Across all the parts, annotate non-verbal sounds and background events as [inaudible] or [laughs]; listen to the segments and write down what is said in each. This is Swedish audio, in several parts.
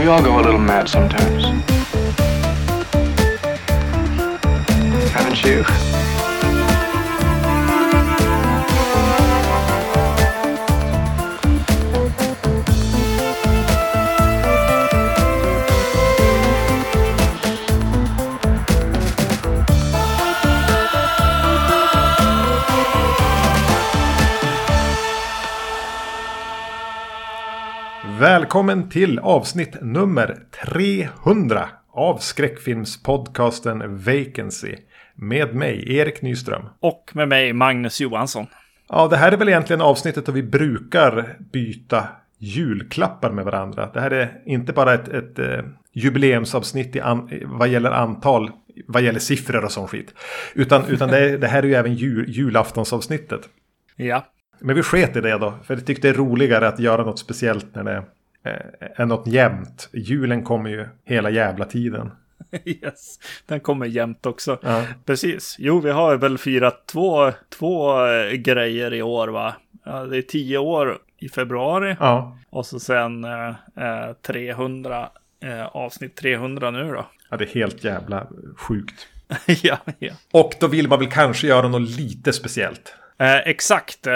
We all go a little mad sometimes. Haven't you? Välkommen till avsnitt nummer 300 av skräckfilmspodcasten Vacancy. Med mig, Erik Nyström. Och med mig, Magnus Johansson. Ja, det här är väl egentligen avsnittet då vi brukar byta julklappar med varandra. Det här är inte bara ett, ett eh, jubileumsavsnitt i an, vad gäller antal, vad gäller siffror och sån skit. Utan, utan det, det här är ju även jul, julaftonsavsnittet. Ja. Men vi sket i det då, för jag tyckte det är roligare att göra något speciellt när det eh, är något jämnt. Julen kommer ju hela jävla tiden. [laughs] Yes, den kommer jämt också. Ja. Precis. Jo, vi har väl firat två, två eh, grejer i år, va? Det är tio år i februari Ja. och så sen eh, eh, 300, eh, avsnitt 300 nu då. [laughs] ja, det är helt jävla sjukt. ja, ja. Och då vill man väl kanske göra något lite speciellt. Eh, exakt.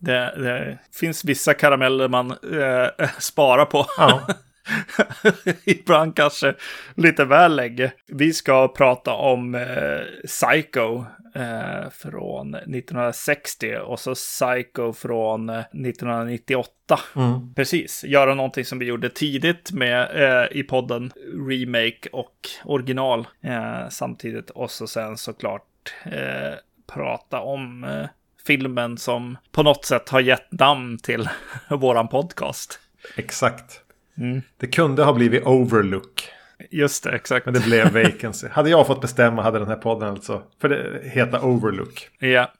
Eh, det, det finns vissa karameller man eh, [laughs] sparar på. Ja, [laughs] Ibland kanske lite väl länge. Vi ska prata om eh, Psycho eh, från 1960 och så Psycho från eh, 1998. mm. Precis, göra någonting som vi gjorde tidigt med eh, i podden remake och original eh, samtidigt. Och så sen såklart eh, prata om eh, filmen som på något sätt har gett namn till [laughs] våran podcast. exakt. Mm. Det kunde ha blivit Overlook. Just det, exakt. Men det blev Vacancy. [laughs] hade jag fått bestämma hade den här podden alltså. För det heter Overlook. Ja.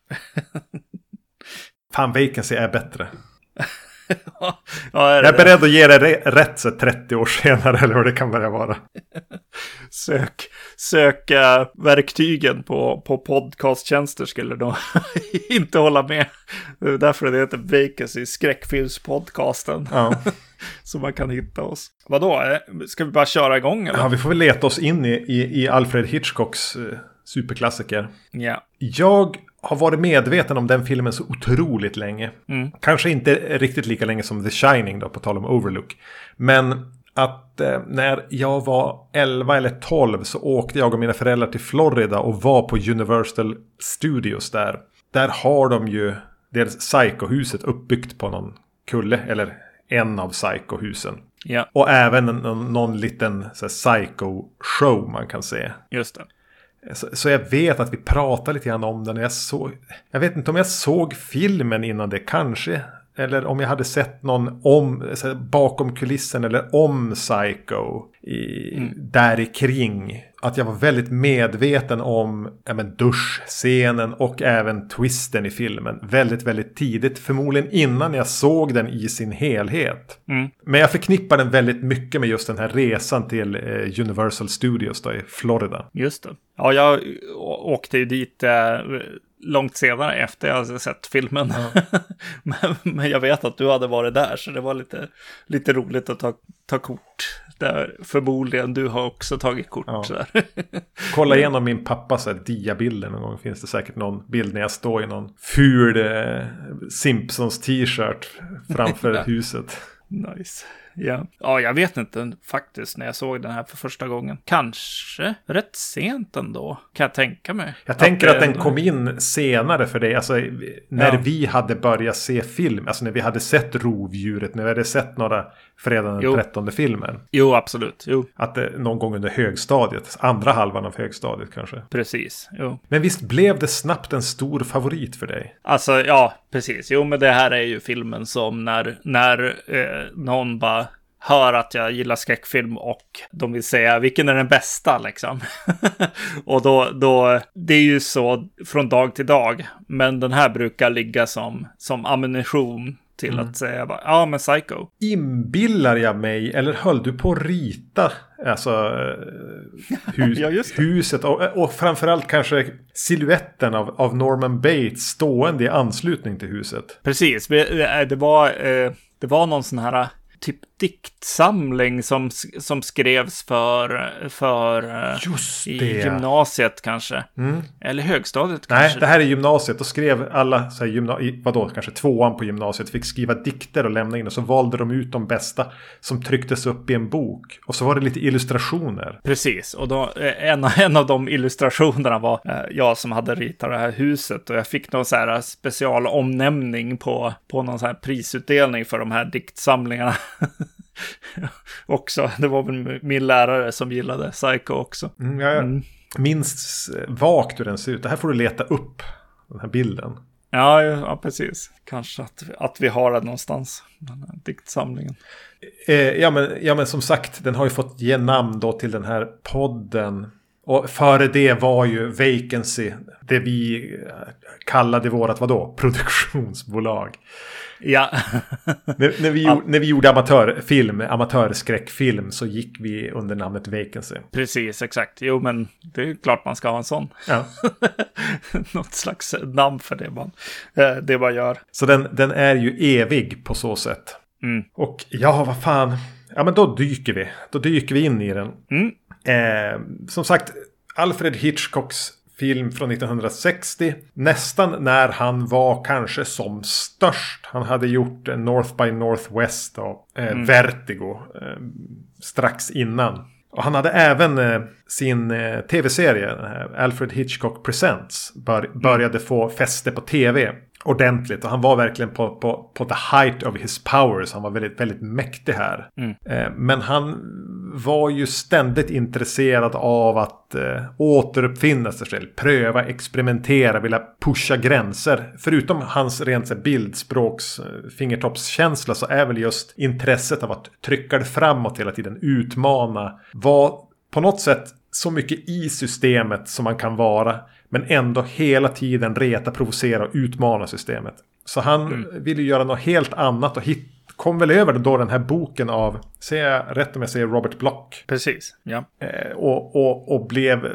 Fan, Vacancy är bättre. [laughs] [laughs] ja, är Jag är beredd att ge re- rätt så 30 år senare eller vad det kan börja vara. [laughs] Sök, söka verktygen på, på podcasttjänster skulle nog [laughs] inte hålla med. Det är därför det heter Vacancy, skräckfilmspodcasten. Ja. Så man kan hitta oss. Vadå, eh, ska vi bara köra igång eller? ja, vi får väl leta oss in i, i, i Alfred Hitchcocks eh, superklassiker. Ja. Jag har varit medveten om den filmen så otroligt länge. Mm. Kanske inte riktigt lika länge som The Shining då, på tal om Overlook. Men att eh, när jag var 11 eller 12 så åkte jag och mina föräldrar till Florida och var på Universal Studios där. Där har de ju deras Psycho-huset uppbyggt på någon kulle, eller en av Psycho-husen. Ja, Och även någon, någon liten så här, Psycho-show man kan se. just det. Så, så jag vet att vi pratade lite grann om den. Jag, såg, jag vet inte om jag såg filmen innan det kanske. Eller om jag hade sett någon om, bakom kulissen eller om Psycho. I, Där i kring. Att jag var väldigt medveten om ja, men, duschscenen och även twisten i filmen. Väldigt, väldigt tidigt. Förmodligen innan jag såg den i sin helhet. Mm. Men jag förknippar den väldigt mycket med just den här resan till eh, Universal Studios då i Florida. Just det. Ja, jag åkte ju dit eh, långt senare efter jag sett filmen. [laughs] men, men jag vet att du hade varit där, så det var lite, lite roligt att ta, ta kort. Där förmodligen du har också tagit kort. Ja. [laughs] Kolla igenom min pappas diabilder någon gång. Finns det säkert någon bild när jag står i någon ful eh, Simpsons t-shirt framför [laughs] huset. nice. Ja. ja, jag vet inte faktiskt när jag såg den här för första gången. Kanske rätt sent ändå, kan jag tänka mig. Jag tänker att den kom in senare för dig. Alltså när Ja. vi hade börjat se film. Alltså när vi hade sett Rovdjuret. När vi hade sett några Fredagen den Jo. 13 filmer. Jo, absolut. Jo, Att det, någon gång under högstadiet. Andra halvan av högstadiet kanske. precis. Jo. Men visst blev det snabbt en stor favorit för dig? Alltså, ja, precis. Jo, men det här är ju filmen som när, när eh, någon bara hör att jag gillar skräckfilm och de vill säga vilken är den bästa liksom. [laughs] och då, då, det är ju så från dag till dag. Men den här brukar ligga som, som ammunition till att säga ja men Psycho. Inbillar jag mig, eller höll du på att rita alltså, eh, hus, [laughs] Ja, huset och, och framförallt kanske siluetten av, av Norman Bates stående i anslutning till huset? Precis, eh, det var, eh, det var någon sån här typ diktsamling som, som skrevs för, för eh, i gymnasiet kanske. Mm. Eller högstadiet Nej, kanske. det här är gymnasiet. Då skrev alla, så här, gymna i, vadå, kanske tvåan på gymnasiet, fick skriva dikter och lämna in. Och så valde de ut de bästa som trycktes upp i en bok. Och så var det lite illustrationer. Precis, och då, eh, en, [laughs] en av de illustrationerna var eh, jag som hade ritat det här huset och jag fick någon så här special omnämning på, på någon så här prisutdelning för de här diktsamlingarna. [laughs] [laughs] också, det var väl min lärare som gillade Psycho också. Mm, jag Mm. minns vagt hur den ser ut. Det här får du leta upp. Den här bilden. Ja, ja, precis. Kanske att, att vi har det någonstans, den här diktsamlingen. Eh, ja, men, ja, men som sagt, den har ju fått ge namn då till den här podden. Och före det var ju Vacancy, det vi eh, kallade vårat, vadå, produktionsbolag. Ja, [laughs] när, när, vi, gjorde- när vi gjorde amatörfilm, amatörskräckfilm, så gick vi under namnet Vacancy. precis, exakt. Jo, men det är klart man ska ha en sån. Ja. [laughs] Något slags namn för det man, eh, det man gör. Så den, den är ju evig på så sätt. Mm. Och ja, vad fan. Ja, men då dyker vi. Då dyker vi in i den. Mm. Eh, som sagt, Alfred Hitchcocks film från 1960. Nästan när han var kanske som störst. Han hade gjort eh, North by Northwest och eh, Vertigo eh, strax innan. Och han hade även eh, sin eh, tv-serie, Alfred Hitchcock Presents, bör, började få fäste på tv ordentligt. Och han var verkligen på, på, på the height of his powers. Han var väldigt, väldigt mäktig här. Eh, men han var ju ständigt intresserad av att eh, återuppfinna sig själv. Pröva, experimentera, vilja pusha gränser. Förutom hans rent så bildspråks eh, fingertoppskänsla så är väl just intresset av att trycka det framåt hela tiden, utmana, var på något sätt så mycket i systemet som man kan vara. Men ändå hela tiden reta, provocera och utmana systemet. Så han ville göra något helt annat och hit, kom väl över då den här boken av, säger jag rätt om jag säger Robert Block? Precis, ja. Eh, och, och, och blev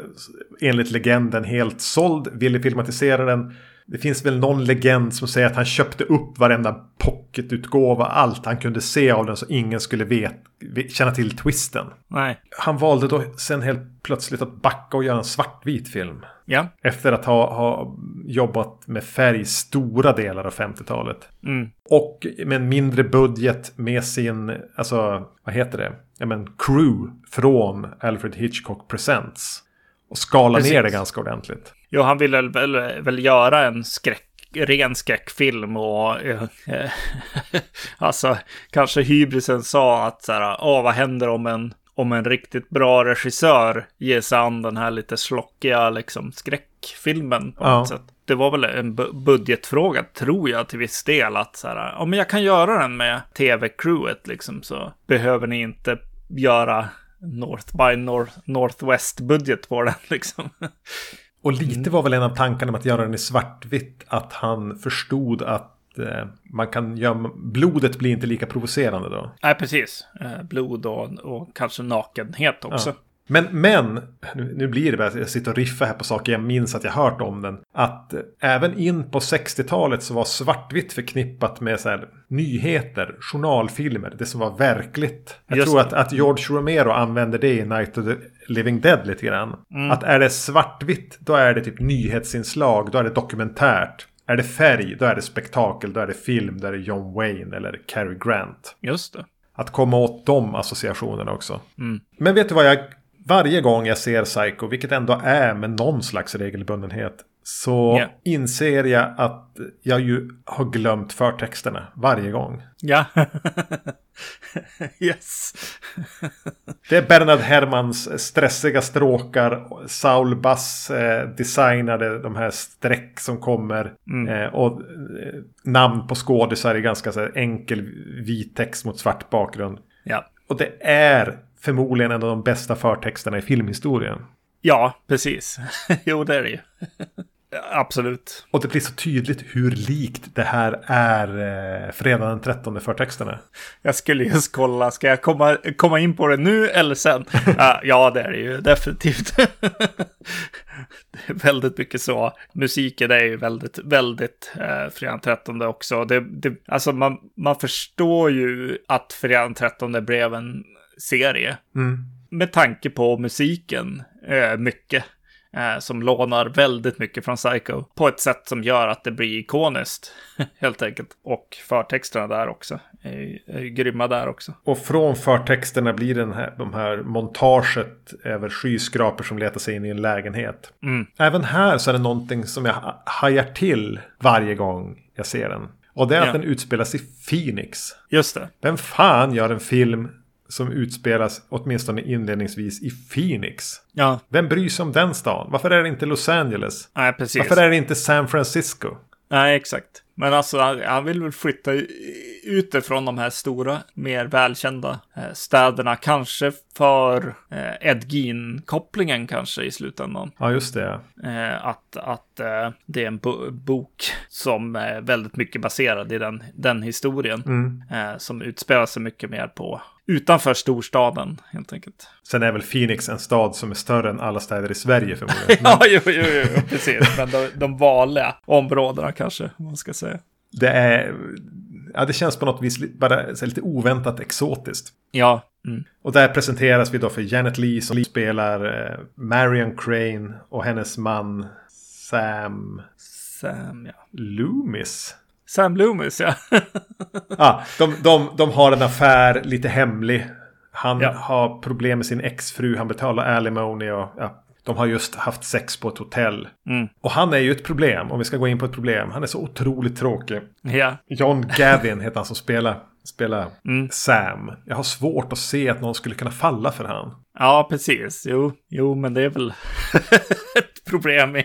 enligt legenden helt såld, ville filmatisera den. Det finns väl någon legend som säger att han köpte upp varenda pocketutgåva, allt han kunde se av den så ingen skulle vet, känna till twisten. Nej, Han valde då sen helt plötsligt att backa och göra en svartvit film. ja. Efter att ha, ha jobbat med färg stora delar av 50-talet. Mm. Och med en mindre budget med sin, alltså vad heter det? Ja men crew från Alfred Hitchcock Presents. Och skala Precis. ner det ganska ordentligt. Jo, han ville väl, väl göra en skräck, ren skräckfilm och eh, eh, [laughs] alltså kanske hybrisen sa att så här, åh, vad händer om en, om en riktigt bra regissör ger sig an den här lite slockiga liksom skräckfilmen Ja. Det var väl en bu- budgetfråga, tror jag, till viss del. Att så här, ja, men jag kan göra den med tv-crewet, liksom, så behöver ni inte göra North by North, Northwest-budget på den, [laughs] liksom. Och lite var väl en av tankarna med att göra den i svartvitt. Att han förstod att eh, man kan göra, blodet blir inte lika provocerande då. Nej, precis. Eh, blod och, och kanske nakenhet också. Ja. Men, men, nu, blir det bara jag sitter och riffar här på saker jag minns att jag hört om den. Att eh, även in på 60-talet så var svartvitt förknippat med så här, nyheter, journalfilmer, det som var verkligt. Jag Just tror att, att George Romero använder det i Night of the Living Dead lite grann. Mm. Att är det svartvitt, då är det typ nyhetsinslag, då är det dokumentärt. Är det färg, då är det spektakel, då är det film, då är det John Wayne eller Cary Grant. Just det. Att komma åt de associationerna också. Mm. Men vet du vad jag... Varje gång jag ser Psycho, vilket ändå är med någon slags regelbundenhet. Så Ja. inser jag att jag ju har glömt förtexterna varje gång. Ja. [laughs] yes. [laughs] Det är Bernard Herrmanns stressiga stråkar. Saul Bass eh, designade de här streck som kommer. Eh, och eh, namn på skådisar i ganska så här, enkel vit text mot svart bakgrund. Ja. Och det är förmodligen en av de bästa förtexterna i filmhistorien. Ja, precis. [laughs] jo, det är det ju. [laughs] absolut. Och det blir så tydligt hur likt det här är eh, fredag den 13 förtexterna. Jag skulle just kolla, ska jag komma, komma in på det nu eller sen? [laughs] uh, ja, det är det ju definitivt. det är väldigt mycket så. Musiken är ju väldigt, väldigt eh, fredag den 13 också. Det, det, alltså man, man förstår ju att fredag den 13 blev en serie. Mm. Med tanke på musiken, eh, mycket. Eh, som lånar väldigt mycket från Psycho. På ett sätt som gör att det blir ikoniskt, [laughs] helt enkelt. Och förtexterna där också. Är, är grymma där också. Och från förtexterna blir den här, de här montaget över skyskrapor som letar sig in i en lägenhet. Mm. Även här så är det någonting som jag ha- hajar till varje gång jag ser den. Och det är att Ja. den utspelas i Phoenix. Just det. Vem fan gör en film som utspelas åtminstone inledningsvis i Phoenix? Ja, Vem bryr sig om den stan? Varför är det inte Los Angeles? nej precis. Varför är det inte San Francisco? Nej, exakt. Men alltså, han, vill väl flytta utifrån de här stora, mer välkända eh, städerna. Kanske för eh, Ed Gein-kopplingen kanske i slutändan. Ja, just det. Eh, att att eh, det är en bo- bok som är väldigt mycket baserad i den, den historien. Mm. Eh, som utspelar sig mycket mer på utanför storstaden, helt enkelt. Sen är väl Phoenix en stad som är större än alla städer i Sverige förmodligen. [laughs] Ja, jo, jo, jo, precis. Men de, de vanliga områdena kanske, om man ska säga. Det är... Ja, det känns på något vis bara lite oväntat exotiskt. Ja, mm. Och där presenteras vi då för Janet Lee som spelar eh, Marion Crane och hennes man Sam Sam, ja. Loomis. Sam Loomis, ja. [laughs] Ah, de, de, de har en affär lite hemlig. Han Ja. har problem med sin exfru. Han betalar alimony och ja, de har just haft sex på ett hotell. Mm. Och han är ju ett problem, om vi ska gå in på ett problem. Han är så otroligt tråkig. ja. John Gavin heter han som spelar, spelar Mm. Sam. Jag har svårt att se att någon skulle kunna falla för han. Ja, precis. Jo, jo, men det är väl [laughs] ett problem i,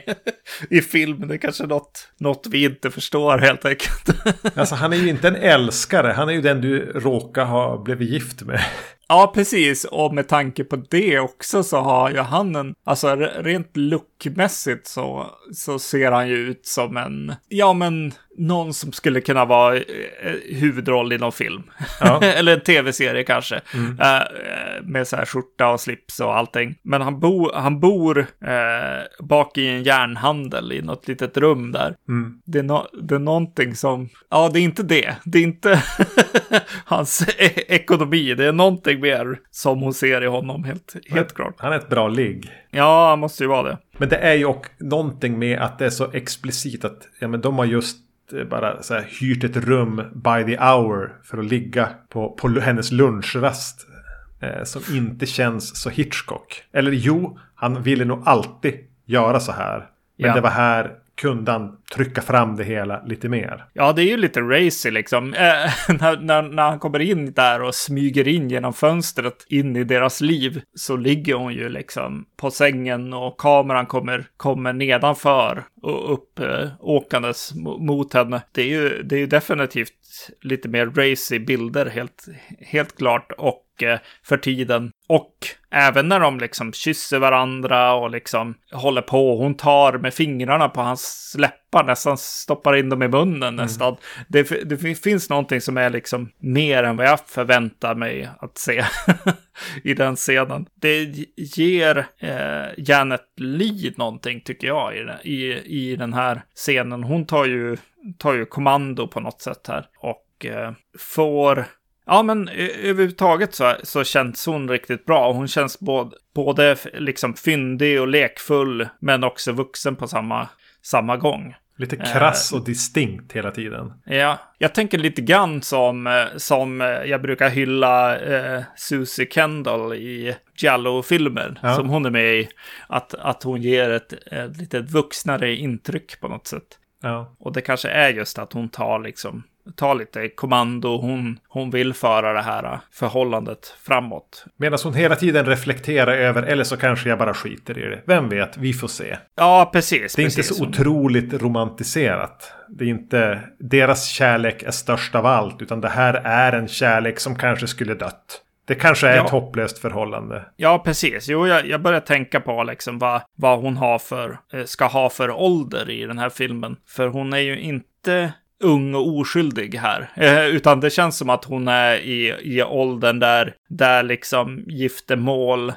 i film. Det är kanske något, något vi inte förstår helt enkelt. [laughs] Alltså han är ju inte en älskare. Han är ju den du råkar ha blivit gift med. Ja, precis. Och med tanke på det också så har ju han en, alltså re- rent lookmässigt så, så ser han ju ut som en, ja men någon som skulle kunna vara eh, huvudroll i någon film. Ja. [laughs] Eller en tv-serie kanske. Eh, eh, med så här skjorta och slips och allting. Men han, bo, han bor eh, bak i en järnhandel i något litet rum där. Mm. Det, är no det är någonting som, ja det är inte det. Det är inte [laughs] hans e ekonomi. Det är någonting mer som hon ser i honom helt, helt klart. Han är ett bra ligg. Ja, han måste ju vara det. Men det är ju också någonting med att det är så explicit att ja, men de har just eh, bara så här, hyrt ett rum by the hour för att ligga på, på hennes lunchrast. Eh, som inte känns så Hitchcock. Eller jo, han ville nog alltid göra så här. Men Ja. det var här kunde han trycka fram det hela lite mer. Ja, det är ju lite racy liksom. Eh, [laughs] när, när, när han kommer in där och smyger in genom fönstret in i deras liv så ligger hon ju liksom på sängen och kameran kommer, kommer nedanför och upp eh, åkandes mot henne. Det är ju, det är ju definitivt lite mer racy bilder helt, helt klart och eh, för tiden. Och även när de liksom kysser varandra och liksom håller på. Hon tar med fingrarna på hans läppar, nästan stoppar in dem i munnen nästan. Det, det fin- finns någonting som är liksom mer än vad jag förväntar mig att se [laughs] i den scenen. Det ger eh, Janet Lee någonting tycker jag i, den- i, i den här scenen. Hon tar ju, tar ju kommando på något sätt här och eh, får Ja, men överhuvudtaget så, så känns hon riktigt bra. Hon känns både, både liksom fyndig och lekfull, men också vuxen på samma, samma gång. Lite krass och distinkt hela tiden. Ja, jag tänker lite grann som, eh, som eh, jag brukar hylla eh, Susie Kendall i Giallo-filmer Ja. som hon är med i. Att, att hon ger ett, ett lite vuxnare intryck på något sätt. Ja. Och det kanske är just att hon tar liksom tar lite kommando. Hon, hon vill föra det här förhållandet framåt. Medan hon hela tiden reflekterar över, eller så kanske jag bara skiter i det. Vem vet, vi får se. Ja, precis. Det är inte precis. så otroligt romantiserat. Det är inte deras kärlek är störst av allt. Utan det här är en kärlek som kanske skulle dött. Det kanske är Ja. ett hopplöst förhållande. Ja, precis. Jo, jag, jag börjar tänka på liksom vad, vad hon har för, eh, ska ha för ålder i den här filmen. För hon är ju inte ung och oskyldig här. Eh, utan det känns som att hon är i, i åldern där, där liksom giftermål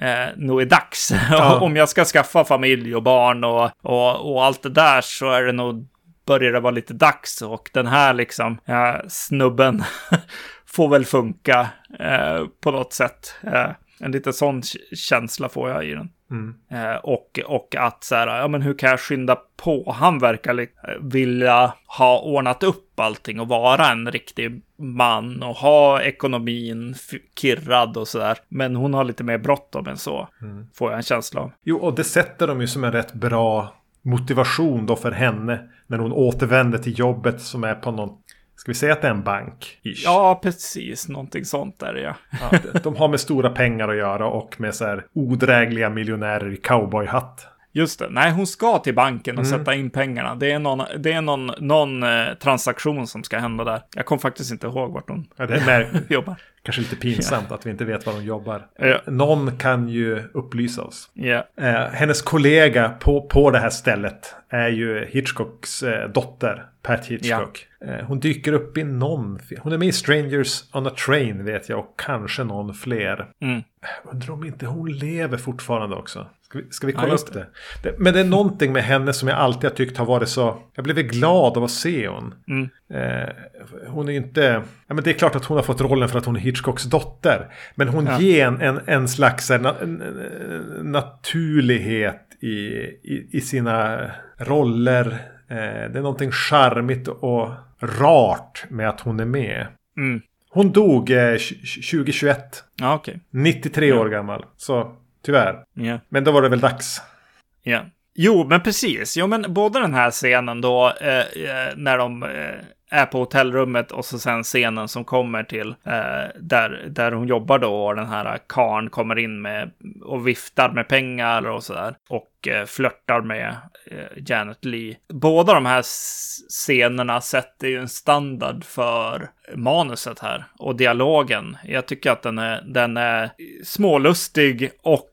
eh, nog är dags. [laughs] Ja. Om jag ska skaffa familj och barn och, och, och allt det där så är det nog börjar det vara lite dags och den här liksom eh, snubben [laughs] får väl funka eh, på något sätt. Eh, en lite sån känsla får jag i den. Mm. Eh, och, och att så här, ja men hur kan jag skynda på? Han verkar vilja ha ordnat upp allting och vara en riktig man och ha ekonomin kirrad och sådär. Men hon har lite mer bråttom än så, får jag en känsla av. Jo, och det sätter de ju som en rätt bra motivation då för henne. När hon återvänder till jobbet som är på någon, ska vi säga att det är en bank? Ish. Ja, precis, någonting sånt där ja. Ja, de har med stora pengar att göra och med så här odrägliga miljonärer i cowboyhatt. Just det. Nej, hon ska till banken och sätta in pengarna. Det är någon, det är någon, någon eh, transaktion som ska hända där. Jag kommer faktiskt inte ihåg vart hon Ja, det är [laughs] jobbar. kanske lite pinsamt att vi inte vet var de jobbar. Ja. Någon kan ju upplysa oss. Ja, Eh, hennes kollega på, på det här stället är ju Hitchcocks eh, dotter, Pat Hitchcock. Eh, hon dyker upp i någon... fi- Hon är med i Strangers on a Train vet jag och kanske någon fler. Mm. Undrar om inte hon lever fortfarande också. Ska vi, ska vi Ja, kolla just upp det? det? Men det är någonting med henne som jag alltid har tyckt har varit så... Jag blev glad av att se hon. Mm. Eh, hon är inte... Ja, men det är klart att hon har fått rollen för att hon är Hitchcocks dotter. Men hon Ja. ger en, en, en slags en, en, en naturlighet i, i, i sina roller. Eh, det är någonting charmigt och rart med att hon är med. Mm. Hon dog eh, tj- 2021. Ja, okej. 93 år gammal. Så tyvärr. Ja. Men då var det väl dags. Ja. Jo, men precis. Jo, men både den här scenen då, eh, eh, när de eh, är på hotellrummet och så sen scenen som kommer till eh, där, där hon jobbar då och den här karn kommer in med och viftar med pengar och sådär och eh, flörtar med eh, Janet Lee. Båda de här scenerna sätter ju en standard för manuset här och dialogen. Jag tycker att den är, den är smålustig och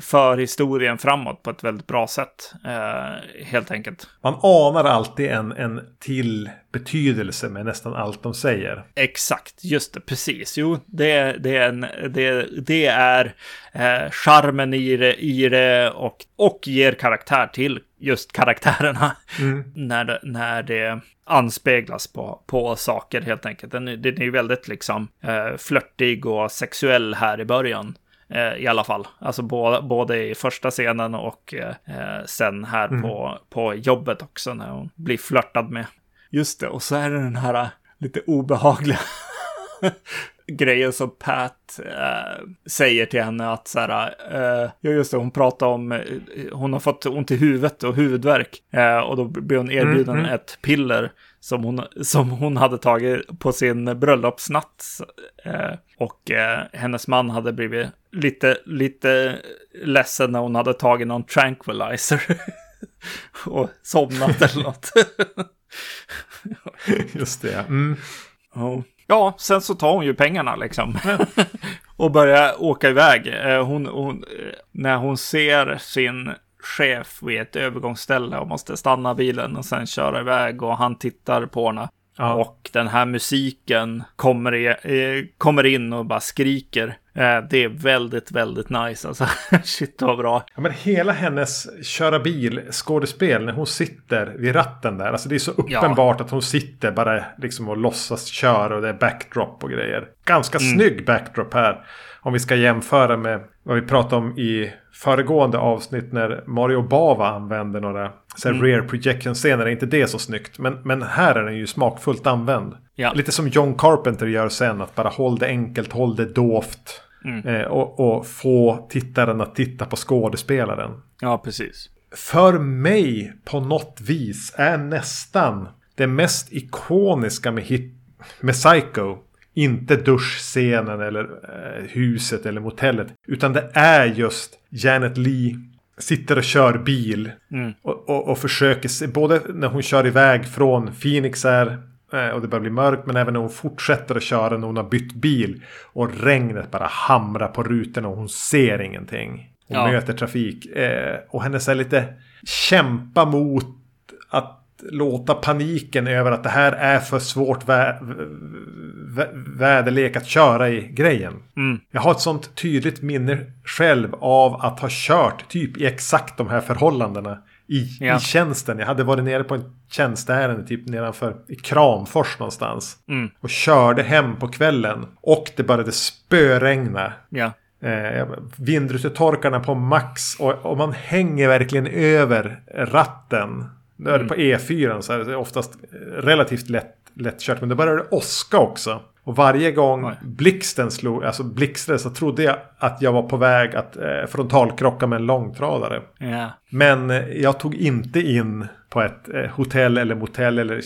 för historien framåt på ett väldigt bra sätt. Eh, helt enkelt. Man anar alltid en, en till betydelse med nästan allt de säger. Exakt, just det, precis. Jo, det, det är, en, det, det är eh, charmen i det, i det och, och ger karaktär till just karaktärerna. [laughs] När, det, när det anspeglas på, på saker helt enkelt. Den, är- den är ju väldigt liksom eh, flörtig och sexuell här i början. Eh, I alla fall. Alltså både, både i första scenen och eh, sen här på, på jobbet också när hon blir flörtad med. Just det, och så är det den här eh, lite obehagliga [laughs] grejen som Pat eh, säger till henne att så här, eh, ja just det, hon pratar om, eh, hon har fått ont i huvudet och huvudvärk eh, och då blir hon erbjuden Mm, mm. ett piller som hon, som hon hade tagit på sin bröllopsnatt. Eh, och eh, hennes man hade blivit lite, lite ledsen när hon hade tagit någon tranquilizer. [laughs] och somnat eller något. [laughs] Just det. Mm. Ja. Ja, sen så tar hon ju pengarna liksom. [laughs] och börjar åka iväg. Eh, Hon, hon, eh, när hon ser sin chef vid ett övergångsställe och måste stanna bilen och sen köra iväg och han tittar på henne. Ja. Och den här musiken kommer, i, eh, kommer in och bara skriker. Eh, Det är väldigt, väldigt nice alltså. [laughs] Shit vad bra. Ja, men hela hennes köra bil skådespel när hon sitter vid ratten där. Alltså det är så uppenbart att hon sitter bara liksom och låtsas köra och det är backdrop och grejer. Ganska snygg backdrop här. Om vi ska jämföra med vad vi pratade om i föregående avsnitt när Mario Bava använder några så här rear projection-scener. Är inte det så snyggt. Men, men här är den ju smakfullt använd. Ja. Lite som John Carpenter gör sen. Att bara håll det enkelt, håll det dovt. Eh, och, och få tittaren att titta på skådespelaren. Ja, precis. För mig på något vis är nästan det mest ikoniska med, hit, med Psycho. Inte duschscenen eller eh, huset eller motellet. Utan det är just Janet Lee sitter och kör bil. Mm. Och, och, och försöker se, både när hon kör iväg från Phoenix här. Eh, och det börjar bli mörkt men även när hon fortsätter att köra när hon har bytt bil. Och regnet bara hamrar på rutorna och hon ser ingenting. Hon Ja. möter trafik. Eh, och hennes är lite kämpa mot att låta paniken över att det här är för svårt vä- vä- väderlek att köra i grejen. Mm. Jag har ett sånt tydligt minne själv av att ha kört typ i exakt de här förhållandena i, Ja. i tjänsten. Jag hade varit nere på en tjänsteärende typ nedanför i Kramfors någonstans. Mm. Och körde hem på kvällen. Och det började spöregna. Ja. Eh, vindrutetorkarna på max och, och man hänger verkligen över ratten. Nu är det på E4 så är det oftast relativt lätt, lättkört. Men det började åska också. Och varje gång Oj. blixten slog, alltså blixtrade så trodde jag att jag var på väg att eh, frontalkrocka med en långtradare. Ja. Men eh, jag tog inte in på ett eh, hotell eller motell eller eh,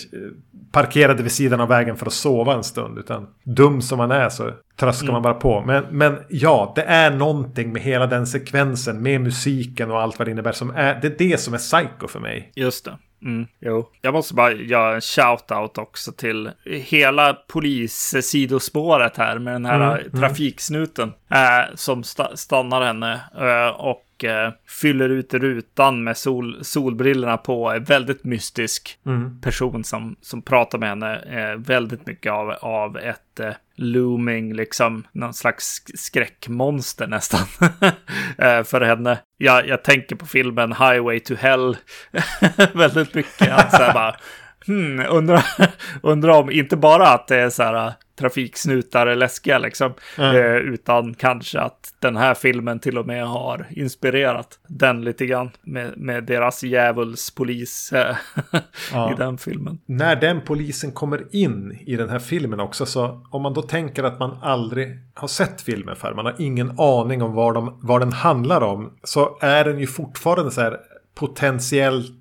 parkerade vid sidan av vägen för att sova en stund. Utan dum som man är så tröskar man bara på. Men, men ja, det är någonting med hela den sekvensen med musiken och allt vad det innebär. Som är, det är det som är psycho för mig. Just det. Mm, jo. Jag måste bara göra en shout-out också till hela polissidospåret här med den här Mm, trafiksnuten eh, som sta- stannar henne eh, och eh, fyller ut rutan med sol solbrillorna på. En väldigt mystisk Mm. person som, som pratar med henne. Eh, väldigt mycket av, av ett eh, looming, liksom någon slags sk- skräckmonster nästan [laughs] eh, för henne. Jag, jag tänker på filmen Highway to Hell [laughs] väldigt mycket. Att så här bara, hmm, undrar, [laughs] undrar om inte bara att det är så här trafiksnutar är läskiga liksom, Mm. eh, utan kanske att den här filmen till och med har inspirerat den lite grann med, med deras djävulspolis eh, [laughs] Ja. i den filmen. När den polisen kommer in i den här filmen också så om man då tänker att man aldrig har sett filmen för man har ingen aning om vad, de, vad den handlar om så är den ju fortfarande så här potentiellt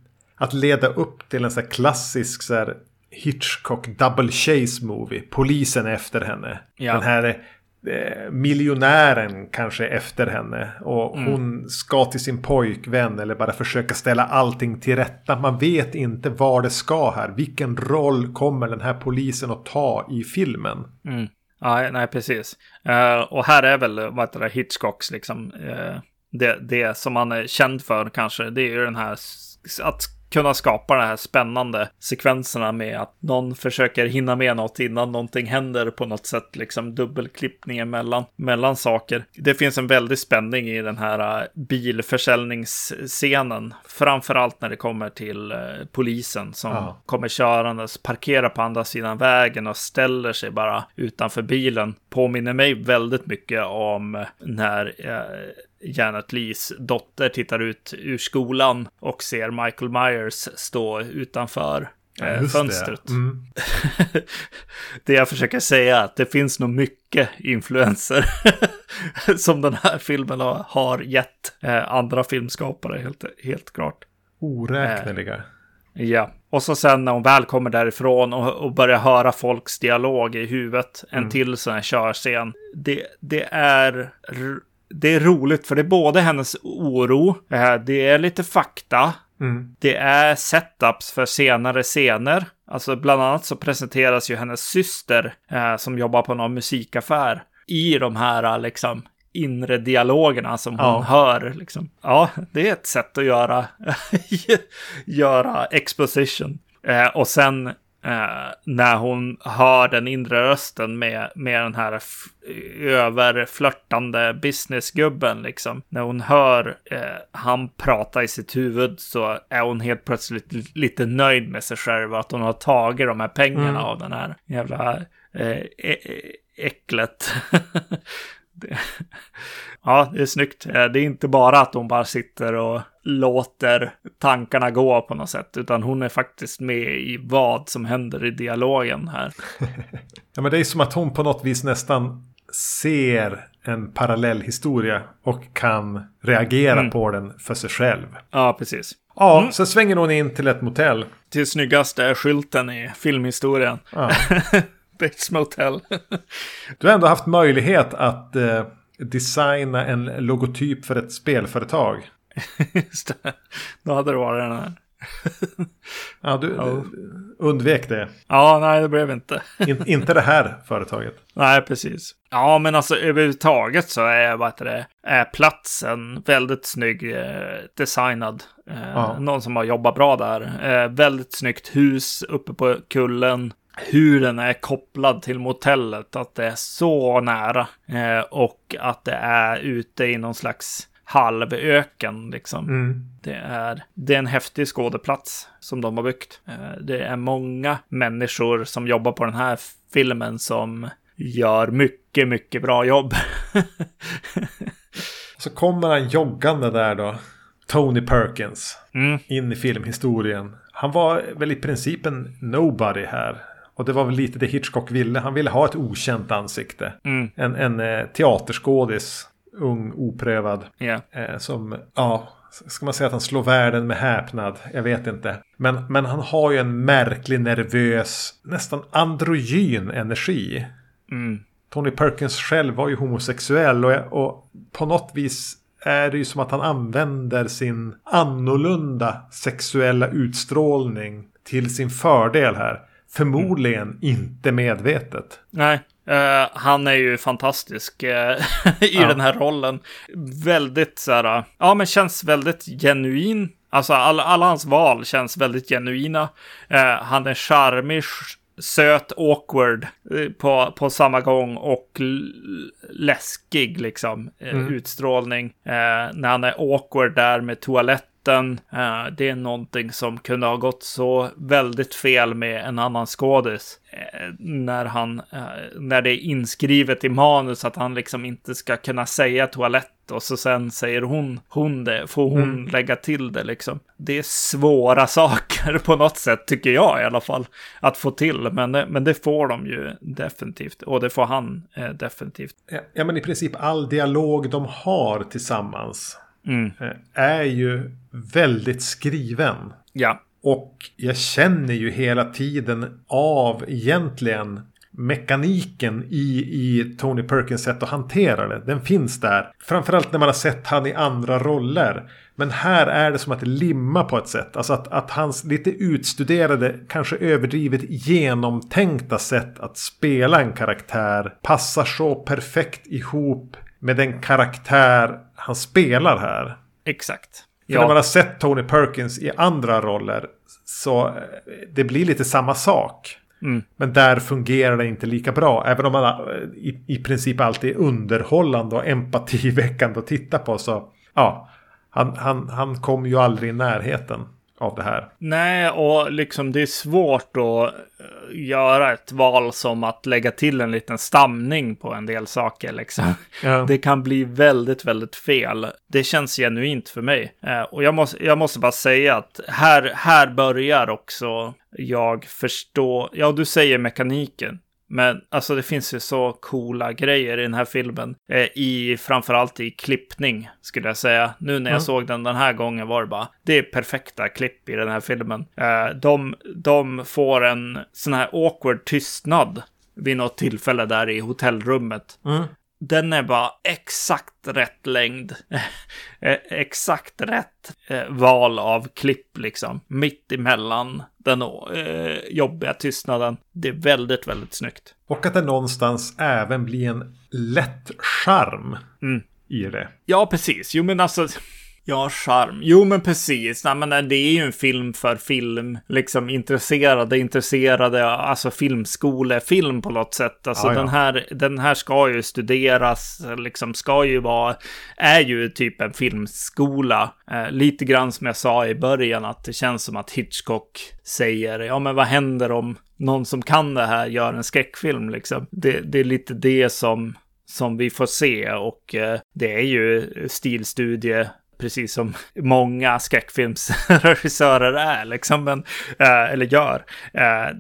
att leda upp till en så klassisk så här Hitchcock double chase movie. Polisen efter henne. Ja. Den här eh, miljonären kanske efter henne. Och hon ska till sin pojkvän eller bara försöka ställa allting till rätta. Man vet inte var det ska här. Vilken roll kommer den här polisen att ta i filmen? Mm. Ja, nej, precis. Eh, och här är väl, vad heter det, Hitchcocks liksom, eh, det, det som man är känd för kanske, det är ju den här, att kunna skapa de här spännande sekvenserna med att någon försöker hinna med något innan någonting händer på något sätt, liksom dubbelklippningen mellan, mellan saker. Det finns en väldig spänning i den här eh, bilförsäljningsscenen, framförallt när det kommer till eh, polisen som Ja. kommer körandes, parkerar på andra sidan vägen och ställer sig bara utanför bilen. Påminner mig väldigt mycket om när eh, Janet Lees dotter tittar ut ur skolan och ser Michael Myers stå utanför eh, Just fönstret. Det. Mm. [laughs] det jag försöker säga är att det finns nog mycket influenser [laughs] som den här filmen har, gett eh, andra filmskapare, helt, helt klart. Oräkneliga. Ja, och så sen när hon väl kommer därifrån och, och börjar höra folks dialog i huvudet, en till sån här körscen. Det, det är... Det är roligt för det är både hennes oro, eh, det är lite fakta, Mm. det är setups för senare scener. Alltså bland annat så presenteras ju hennes syster eh, som jobbar på någon musikaffär i de här eh, liksom inre dialogerna som hon Ja. hör. Liksom. Ja, det är ett sätt att göra, [laughs] göra exposition. Eh, och sen eh, när hon hör den inre rösten med, med den här överflörtande businessgubben liksom. När hon hör eh, han prata i sitt huvud så är hon helt plötsligt li- lite nöjd med sig själv att hon har tagit de här pengarna Mm. av den här jävla eh, äcklet. [laughs] ja, det är snyggt. Eh, Det är inte bara att hon bara sitter och låter tankarna gå på något sätt, utan hon är faktiskt med i vad som händer i dialogen här. [laughs] Ja, men det är som att hon på något vis nästan ser en parallell historia och kan reagera Mm. på den för sig själv. Ja, precis. Ja, så svänger hon in till ett motell. Till snyggaste skylten i filmhistorien. Ja. [laughs] Bates Motel. Du har ändå haft möjlighet att eh, designa en logotyp för ett spelföretag. [laughs] Just det. Då hade det varit den här. Ja, du, Ja. undvek det. Ja, nej, det blev inte. In, inte det här företaget. [laughs] Nej, precis. Ja, men alltså överhuvudtaget så är, vad heter det, är platsen väldigt snygg eh, designad. Eh, Ja. Någon som har jobbat bra där. Eh, väldigt snyggt hus uppe på kullen. Hur den är kopplad till motellet, att det är så nära. Eh, och att det är ute i någon slags halvöken liksom. Mm. Det är, det är en häftig skådeplats som de har byggt. Eh, Det är många människor som jobbar på den här filmen som gör mycket, mycket bra jobb. [laughs] Så kommer han joggande där då. Tony Perkins. Mm. In i filmhistorien. Han var väl i princip en nobody här. Och det var väl lite det Hitchcock ville. Han ville ha ett okänt ansikte. Mm. En, en eh, teaterskådis. Ung, oprövad. Eh, som, ja, ska man säga att han slår världen med häpnad? Jag vet inte. Men, men han har ju en märklig, nervös, nästan androgyn energi. Mm. Tony Perkins själv var ju homosexuell och, och på något vis är det ju som att han använder sin annorlunda sexuella utstrålning till sin fördel här. Förmodligen inte medvetet. Nej, eh, han är ju fantastisk eh, [laughs] i Ja. den här rollen. Väldigt så här, ja men känns väldigt genuin. Alltså alla, alla hans val känns väldigt genuina. Eh, han är charmig, söt, awkward på, på samma gång och läskig liksom Mm. utstrålning. När han är awkward där med toaletten. Eh, det är någonting som kunde ha gått så väldigt fel med en annan skådis. Eh, när, han, eh, när det är inskrivet i manus att han liksom inte ska kunna säga toalett och så sen säger hon, hon det, får hon Mm. lägga till det liksom. Det är svåra [laughs] saker på något sätt, tycker jag i alla fall, att få till. Men, det- men det får de ju definitivt, och det får han eh, definitivt. Ja men i princip all dialog de har tillsammans Mm. eh, är ju väldigt skriven. Ja, Och jag känner ju hela tiden av egentligen mekaniken i, i Tony Perkins sätt att hantera det. Den finns där. Framförallt när man har sett han i andra roller. Men här är det som att det limmar på ett sätt. Alltså att, att hans lite utstuderade, kanske överdrivet genomtänkta sätt att spela en karaktär passar så perfekt ihop med den karaktär han spelar här. exakt. För när man Ja, har sett Tony Perkins i andra roller så eh, det blir lite samma sak. Mm. Men där fungerar det inte lika bra. Även om man eh, i, i princip alltid är underhållande och empativäckande att titta på. Så ja, han, han, han kom ju aldrig i närheten av det här. nej, och liksom det är svårt att eh, göra ett val som att lägga till en liten stamning på en del saker liksom. Ja. [laughs] Det kan bli väldigt, väldigt fel. Det känns genuint för mig. Eh, och jag måste, jag måste bara säga att här, här börjar också jag förstå. Ja, du säger mekaniken. Men alltså det finns ju så coola grejer i den här filmen. Eh, I framförallt i klippning skulle jag säga. Nu när jag Ja. såg den den här gången var det bara. Det är perfekta klipp i den här filmen. Eh, de, de får en sån här awkward tystnad vid något tillfälle där i hotellrummet. Mm. Den är bara exakt rätt längd. [laughs] Eh, exakt rätt eh, val av klipp liksom. Mitt emellan den eh, jobbiga tystnaden. Det är väldigt, väldigt snyggt. Och att det någonstans även blir en lätt charm Mm. i det. Ja, precis. Jo, men alltså... Ja, charm. Jo, men precis. Nej, men det är ju en film för film. Liksom intresserade, intresserade, alltså filmskolefilm på något sätt. Alltså Ja, ja. den här, den här ska ju studeras, liksom ska ju vara, är ju typ en filmskola. Eh, lite grann som jag sa i början, att det känns som att Hitchcock säger, ja men vad händer om någon som kan det här gör en skräckfilm liksom? Det, det är lite det som som vi får se och eh, det är ju stilstudie precis som många skräckfilmsregissörer är liksom, men, eh, eller gör. Eh,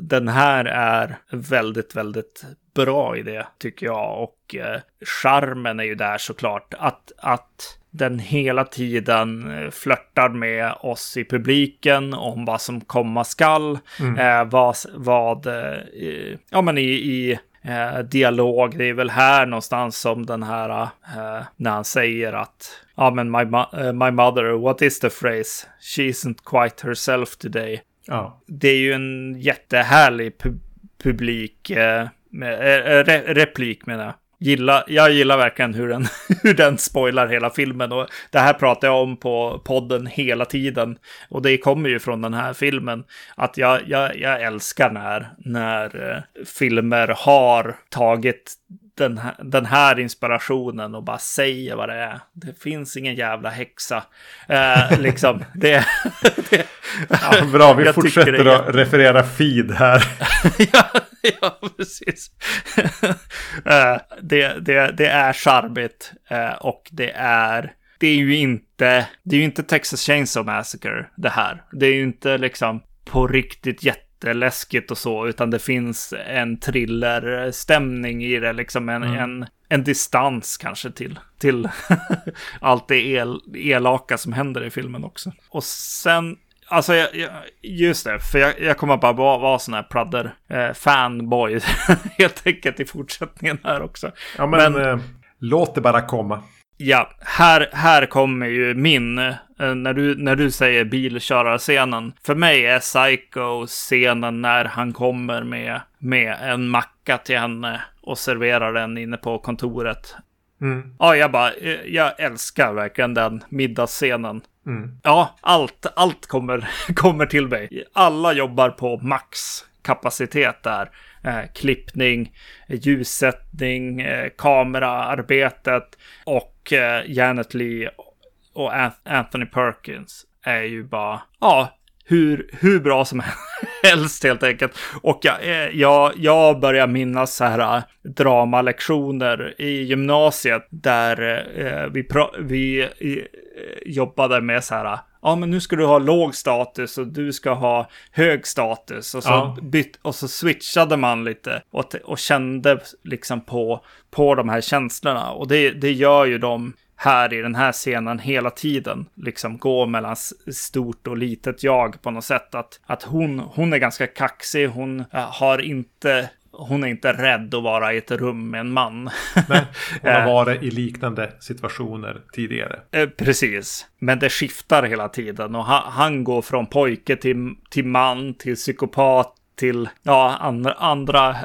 den här är väldigt, väldigt bra i det tycker jag och eh, charmen är ju där såklart att, att den hela tiden flörtar med oss i publiken om vad som komma skall. Eh, vad, vad eh, ja men i, i eh, dialog. Det är väl här någonstans som den här, eh, när han säger att ja men my, eh, my mother, what is the phrase? She isn't quite herself today. Ja. Det är ju en jättehärlig pu- publik, eh, med, eh, re- replik menar jag. Gilla, jag gillar verkligen hur den, [laughs] hur den spoilar hela filmen. Och det här pratar jag om på podden hela tiden. Och det kommer ju från den här filmen. Att jag, jag, jag älskar när, när eh, filmer har tagit den här, den här inspirationen och bara säger vad det är. Det finns ingen jävla häxa. Eh, liksom, [laughs] det, det, ja bra, vi fortsätter att referera feed här. [laughs] ja, [laughs] ja, precis. [laughs] Eh, det, det, det är charmigt eh, och det är, det är ju inte, det är ju inte Texas Chainsaw Massacre det här. Det är ju inte liksom på riktigt jätteläskigt och så, utan det finns en thrillerstämning i det, liksom en, en, en distans kanske till, till [laughs] allt det el, elaka som händer i filmen också. Och sen Alltså, jag, jag, just det, för jag, jag kommer bara vara, vara sån här pladder eh, fanboy [laughs] helt enkelt i fortsättningen här också. Ja, men, Men- eh, låt det bara komma. Ja, här, här kommer ju min, eh, när, du, när du säger bilkörarscenen. För mig är Psycho-scenen när han kommer med, med en macka till henne och serverar den inne på kontoret. Mm. Ja, jag bara, eh, jag älskar verkligen den middagsscenen. Mm. Ja, allt, allt kommer, [laughs] kommer till mig. Alla jobbar på max kapacitet där. Eh, klippning, ljussättning, eh, kameraarbetet och eh, Janet Lee och An- Anthony Perkins är ju bara, ja, hur, hur bra som [laughs] helst helt enkelt. Och jag, eh, jag, jag börjar minnas så här eh, dramalektioner i gymnasiet där eh, vi, pra- vi eh, jobbade med så här, ja men nu ska du ha låg status och du ska ha hög status. Och så, Ja. bytt, och så switchade man lite och, och kände liksom på, på de här känslorna. Och det, det gör ju de här i den här scenen hela tiden. Liksom gå mellan stort och litet jag på något sätt. Att, att hon, hon är ganska kaxig, hon äh, har inte... Hon är inte rädd att vara i ett rum med en man. [laughs] Nej, hon har Eh. varit i liknande situationer tidigare. Eh, Precis, men det skiftar hela tiden och han, han går från pojke till, till man, till psykopat, till ja, andra, andra,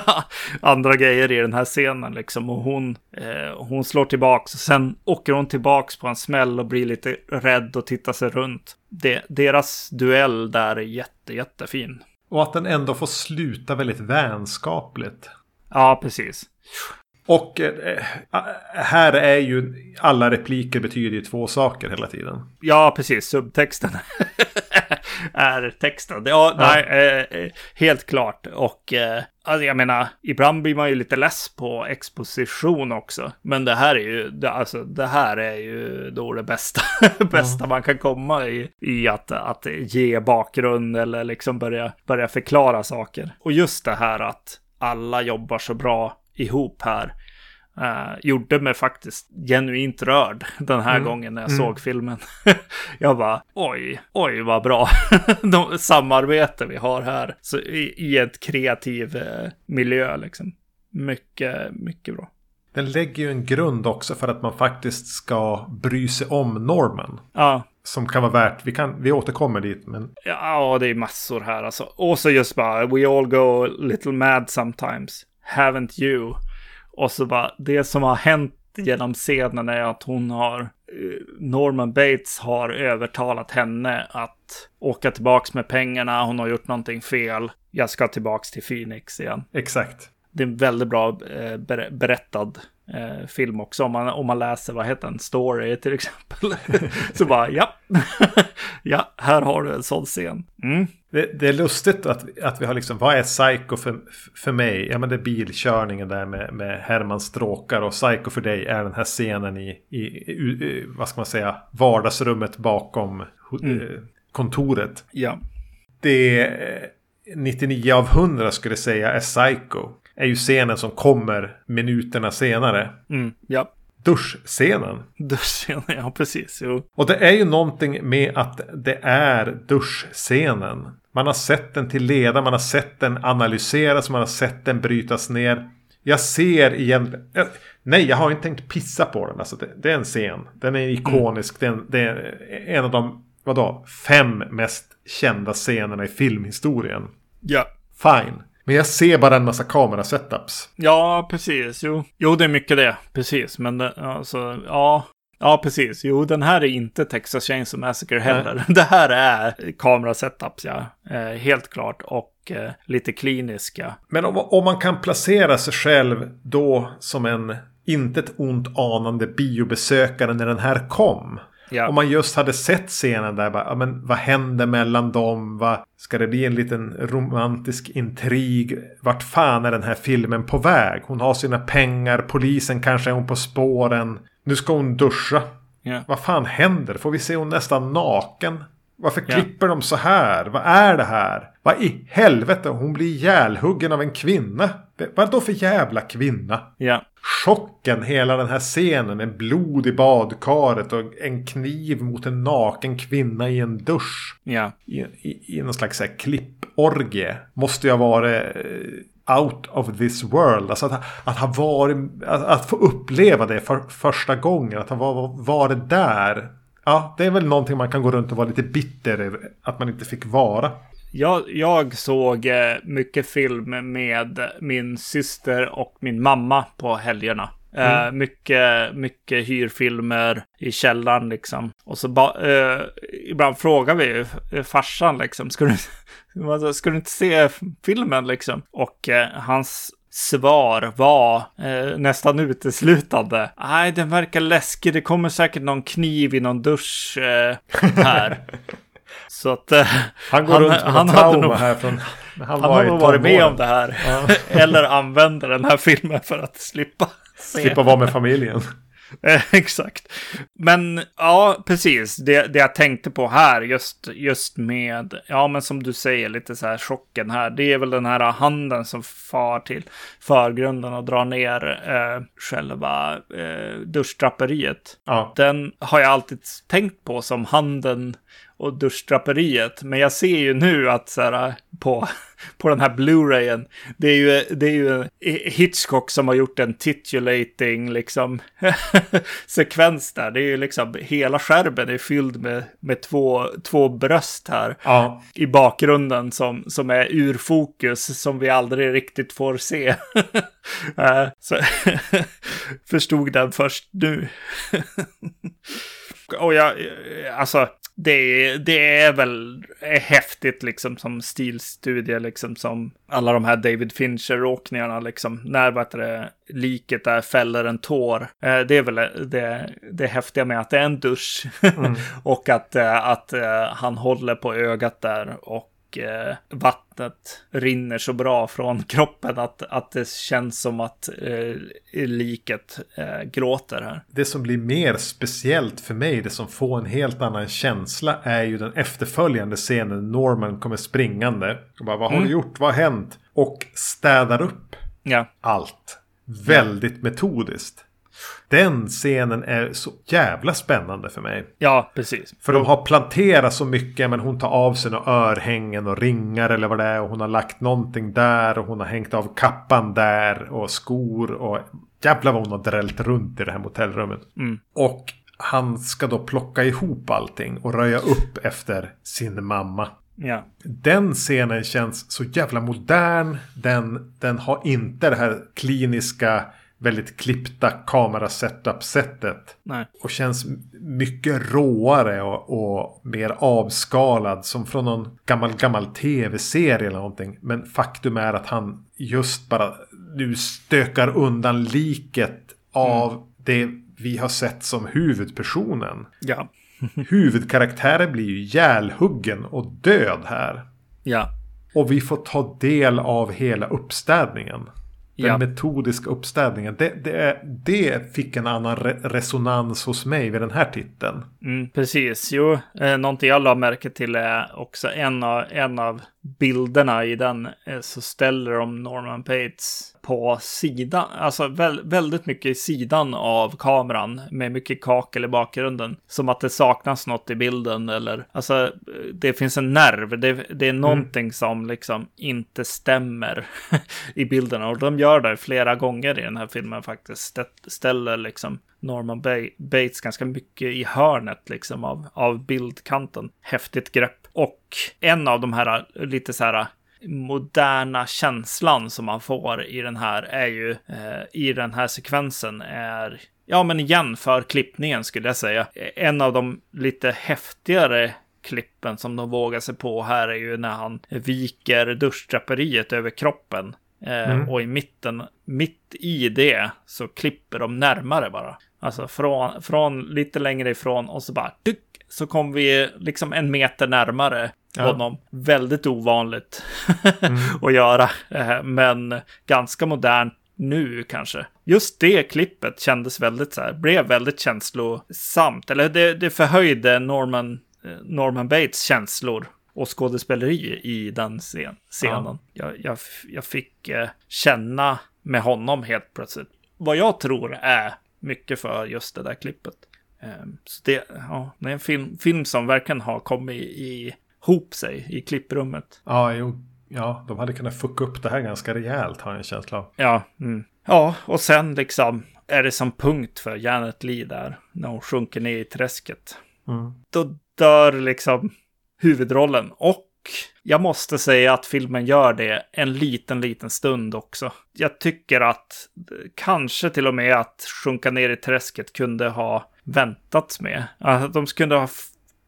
[laughs] andra grejer i den här scenen liksom. Och hon, eh, hon slår tillbaks och sen åker hon tillbaks på en smäll och blir lite rädd och tittar sig runt. Det, deras duell där är jätte, jättefin. Och att den ändå får sluta väldigt vänskapligt. Ja, precis. Och eh, här är ju alla repliker betyder ju två saker hela tiden. Ja, precis. Subtexten [laughs] [laughs] är texten. Ja, nej, eh, eh, helt klart. Och eh, alltså, jag menar, ibland blir man ju lite less på exposition också. Men det här är ju, det, alltså, det här är ju då det bästa, [laughs] bästa man kan komma i, i att, att ge bakgrund eller liksom börja, börja förklara saker. Och just det här att alla jobbar så bra ihop här. Uh, gjorde mig faktiskt genuint rörd den här gången när jag såg filmen. [laughs] jag bara, oj, oj vad bra [laughs] De, samarbete vi har här så i, i ett kreativ eh, miljö liksom. Mycket, mycket bra. Den lägger ju en grund också för att man faktiskt ska bry sig om normen. Ja, Som kan vara värt, vi, kan, vi återkommer dit, men ja, det är massor här alltså. Och så just bara, we all go a little mad sometimes. Haven't you? Och så bara, det som har hänt genom scenen är att hon har, eh, Norman Bates har övertalat henne att åka tillbaks med pengarna, hon har gjort någonting fel. Jag ska tillbaks till Phoenix igen. exakt. Det är en väldigt bra eh, ber- berättad eh, film också. Om man, om man läser, vad heter den, Story till exempel. [laughs] så bara, ja. [laughs] ja, här har du en sån scen. Mm. Det, det är lustigt att, att vi har liksom, vad är Psycho för, för mig? Ja men det är bilkörningen där med, med Herman Stråkar och Psycho för dig är den här scenen i, i, i vad ska man säga, vardagsrummet bakom eh, kontoret. Ja. Det är 99 av 100 skulle säga är Psycho. Är ju scenen som kommer minuterna senare. Mm. Ja. duschscenen. Duschen, ja precis. Jo. Och det är ju någonting med att det är duschscenen. Man har sett den till leda, man har sett den analyseras, man har sett den brytas ner. Jag ser igen... Nej, jag har inte tänkt pissa på den. Alltså, det, det är en scen. Den är ikonisk. Det, är en, det är en av de vadå, fem mest kända scenerna i filmhistorien. Ja. Fine. Men jag ser bara en massa kamerasetups. Ja, precis. Jo. jo, det är mycket det. Precis. Men det, alltså, ja. Ja, precis. Jo, den här är inte Texas Chainsaw Massacre heller. [laughs] Det här är kamerasetups, ja. Eh, helt klart. Och eh, lite kliniska. Men om, om man kan placera sig själv då som en inte ett ont anande biobesökare när den här kom. Ja. Om man just hade sett scenen där, bara, ja, men vad händer mellan dem? Vad, ska det bli en liten romantisk intrig? Vart fan är den här filmen på väg? Hon har sina pengar, polisen kanske är hon på spåren. Nu ska hon duscha. Ja. Vad fan händer? Får vi se hon nästan naken? Varför klipper de så här? Vad är det här? Vad i helvete? Hon blir ihjälhuggen av en kvinna. Vad då för jävla kvinna? Ja. Chocken, hela den här scenen med blod i badkaret och en kniv mot en naken kvinna i en dusch. Ja. I, i, i någon slags här klipporgie. Måste ha varit eh, out of this world. Alltså att, att ha varit, att, att få uppleva det för första gången. Att ha var- varit där. Ja, det är väl någonting man kan gå runt och vara lite bitter över. Att man inte fick vara. Jag, jag såg eh, mycket film med min syster och min mamma på helgerna. Eh, mycket, mycket hyrfilmer i källaren liksom. Och så ba, eh, ibland frågar vi ju farsan liksom, ska du, [laughs] ska du inte se filmen liksom? Och eh, hans svar var eh, nästan uteslutande. Nej, den verkar läskig. Det kommer säkert någon kniv i någon dusch eh, här. [laughs] Så att... Eh, Han går runt med han han hade nog- här från... [laughs] Han, han har nog varit med om det här. [laughs] Eller använder den här filmen för att slippa se. Slippa vara med familjen. [laughs] Eh, Exakt. Men ja, precis. Det, det jag tänkte på här, just, just med, ja men som du säger, lite så här chocken här. Det är väl den här handen som far till förgrunden och drar ner eh, själva eh, duschdraperiet. Ja. Den har jag alltid tänkt på som handen och duschdraperiet. Men jag ser ju nu att så här, på, på den här Blu-rayen, det är ju, det är ju Hitchcock som har gjort en titulating liksom [laughs] sekvens där. Det är ju liksom hela skärmen är fylld med, med två, två bröst här Ja. i bakgrunden som, som är ur fokus som vi aldrig riktigt får se. [laughs] Eh, så [laughs] förstod den först nu. Och jag, alltså, det, det är väl häftigt liksom som stilstudie, liksom som alla de här David Fincher-åkningarna, liksom, när vad det, liket där fäller en tår. Eh, Det är väl det, det häftiga med att det är en dusch. [laughs] Och att, eh, att eh, han håller på ögat där och eh, vattnet rinner så bra från [laughs] kroppen att, att det känns som att eh, liket eh, gråter här. Det som blir mer speciellt för mig, det som får en helt annan känsla, är ju den efterföljande scenen. Norman kommer springande. Och bara, vad har du gjort? Vad har hänt? Och städar upp Ja, allt. Väldigt metodiskt. Den scenen är så jävla spännande för mig. ja precis. För de har planterat så mycket men hon tar av sig några örhängen och ringar eller vad det är. Och hon har lagt någonting där och hon har hängt av kappan där och skor och jävlar vad hon har drällt runt i det här motellrummet. Och han ska då plocka ihop allting och röja upp efter sin mamma. Ja, Den scenen känns så jävla modern. Den, den har inte det här kliniska, väldigt klippta kamerasetup-sättet. Och känns mycket råare och, och mer avskalad. Som från någon gammal, gammal tv-serie eller någonting. Men faktum är att han just bara nu stökar undan liket av det vi har sett som huvudpersonen. Ja, [laughs] Huvudkaraktären blir ju ihjälhuggen och död här. ja, Och vi får ta del av hela uppstädningen. Den Ja. metodiska uppstädningen. Det, det, det fick en annan re resonans hos mig vid den här titeln. mm, precis. Jo, eh, någonting jag la märke till är också en av, en av bilderna i den eh, så ställer de Norman Bates på sidan, alltså vä väldigt mycket i sidan av kameran med mycket kakel i bakgrunden. Som att det saknas något i bilden eller alltså det finns en nerv. Det, det är någonting mm. som liksom inte stämmer [laughs] i bilden och de gör det flera gånger i den här filmen faktiskt. Ställer liksom Norman Bates ganska mycket i hörnet liksom av, av bildkanten. Häftigt grepp. Och en av de här lite så här moderna känslan som man får i den här är ju eh, i den här sekvensen är Ja, men igen för klippningen skulle jag säga. En av de lite häftigare klippen som de vågar sig på här är ju när han viker duschdraperiet över kroppen. Eh, mm. Och i mitten, mitt i det, så klipper de närmare bara. Alltså från, från lite längre ifrån och så bara duck, så kom vi liksom en meter närmare ja. honom. Väldigt ovanligt [laughs] mm. att göra, eh, men ganska modernt nu kanske. Just det klippet kändes väldigt så här, blev väldigt känslosamt. Eller det, det förhöjde Norman, eh, Norman Bates känslor och skådespeleri i den scen, scenen. Ja. Jag, jag, jag fick eh, känna med honom helt plötsligt. Vad jag tror är mycket för just det där klippet. Um, så det, ja, det är en film, film som verkligen har kommit ihop sig i klipprummet. Ja, jo, ja, de hade kunnat fucka upp det här ganska rejält har jag en känsla av. Ja, mm. ja, och sen liksom är det som punkt för Janet Lee där när hon sjunker ner i träsket. Mm. Då dör liksom huvudrollen och jag måste säga att filmen gör det en liten, liten stund också. Jag tycker att kanske till och med att sjunka ner i träsket kunde ha väntats med. Att de kunde ha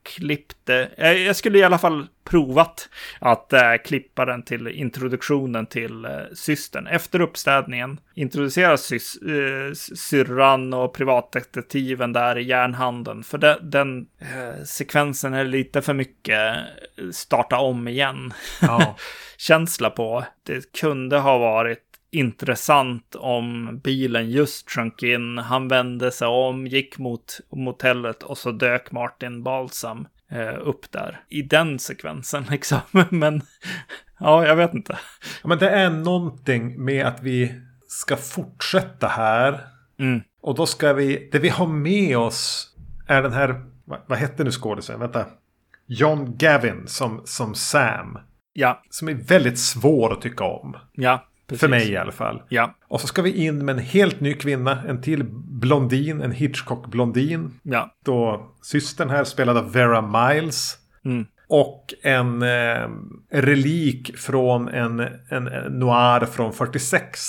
klippt det. Jag skulle i alla fall provat att äh, klippa den till introduktionen till äh, systern. Efter uppstädningen introduceras sys, äh, syrran och privatdetektiven där i järnhandeln. För de, den äh, sekvensen är lite för mycket starta om igen. Ja. [laughs] Känsla på. Det kunde ha varit intressant om bilen just sjönk in. Han vände sig om, gick mot motellet och så dök Martin Balsam eh, upp där i den sekvensen [laughs] liksom. Men ja, jag vet inte. Ja, men det är någonting med att vi ska fortsätta här. Mm. Och då ska vi, det vi har med oss är den här, vad, vad hette nu skådisen? Vänta. John Gavin som, som Sam. Ja. Som är väldigt svår att tycka om. Ja. Precis. För mig i alla fall. Ja. Och så ska vi in med en helt ny kvinna. En till blondin. En Hitchcock-blondin. Ja. Då systern här spelad av Vera Miles. Mm. Och en eh, relik från en, en, en, noir från 46.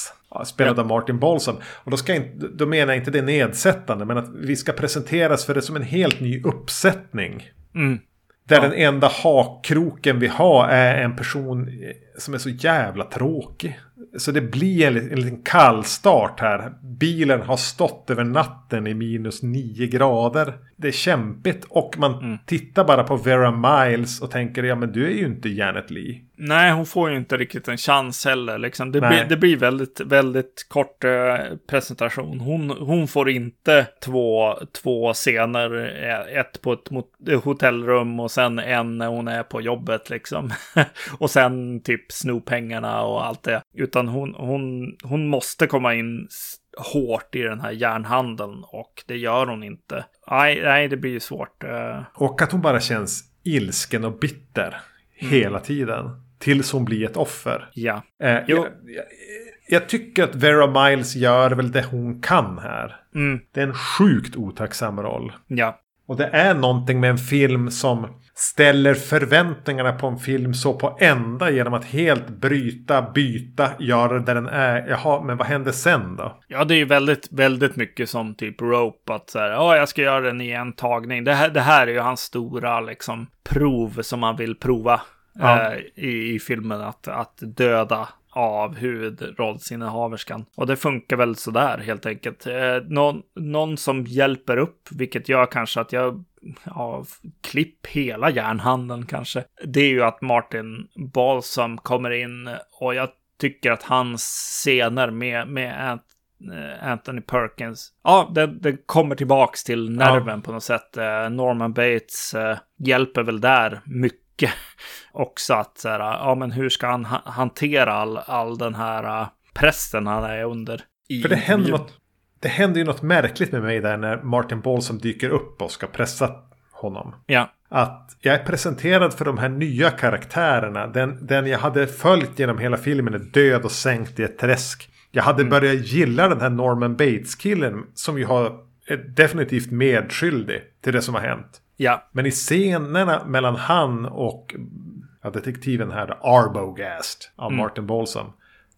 Spelad ja. av Martin Balsam. Och då, ska inte, då menar jag inte det nedsättande. Men att vi ska presenteras för det som en helt ny uppsättning. Mm. Där ja. den enda hakkroken vi har är en person som är så jävla tråkig. Så det blir en, en liten kallstart här. Bilen har stått över natten i minus 9 grader. Det är kämpigt och man mm. tittar bara på Vera Miles och tänker ja men du är ju inte Janet Lee. Nej, hon får ju inte riktigt en chans heller. Liksom. Det, blir, det blir väldigt, väldigt kort eh, presentation. Hon, hon får inte två, två scener. Eh, ett på ett eh, hotellrum och sen en när hon är på jobbet. Liksom. [laughs] och sen typ sno pengarna och allt det. Utan hon, hon, hon måste komma in hårt i den här järnhandeln och det gör hon inte. Nej, nej det blir ju svårt. Eh. Och att hon bara känns ilsken och bitter mm. hela tiden. Tills hon blir ett offer. Ja. Eh, jag, jag, tycker att Vera Miles gör väl det hon kan här. Mm. Det är en sjukt otacksam roll. Ja. Och det är någonting med en film som ställer förväntningarna på en film så på ända genom att helt bryta, byta, göra det där den är. Jaha, men vad händer sen då? Ja, det är ju väldigt, väldigt mycket som typ Rope, att så här, ja, jag ska göra den i en tagning. Det här, det här är ju hans stora liksom prov som han vill prova ja. eh, i, i filmen, att, att döda av huvudrollsinnehaverskan. Och det funkar väl sådär helt enkelt. Eh, någon, någon som hjälper upp, vilket gör kanske att jag ja, klipp hela järnhandeln kanske. Det är ju att Martin Balsam kommer in och jag tycker att hans scener med, med eh, Anthony Perkins. Ja, det, det kommer tillbaks till nerven ja. på något sätt. Eh, Norman Bates hjälper väl där mycket också att så här, ja men hur ska han ha hantera all, all den här uh, pressen han är under. I För det händer, något, det händer ju något märkligt med mig där när Martin Balsam dyker upp och ska pressa honom. Ja, Att jag är presenterad för de här nya karaktärerna. Den, den jag hade följt genom hela filmen är död och sänkt i ett träsk. Jag hade Mm. börjat gilla den här Norman Bates-killen som ju har är definitivt medskyldig till det som har hänt. Ja, Men i scenerna mellan han och ja, detektiven här, Arbogast av Mm. Martin Balsam.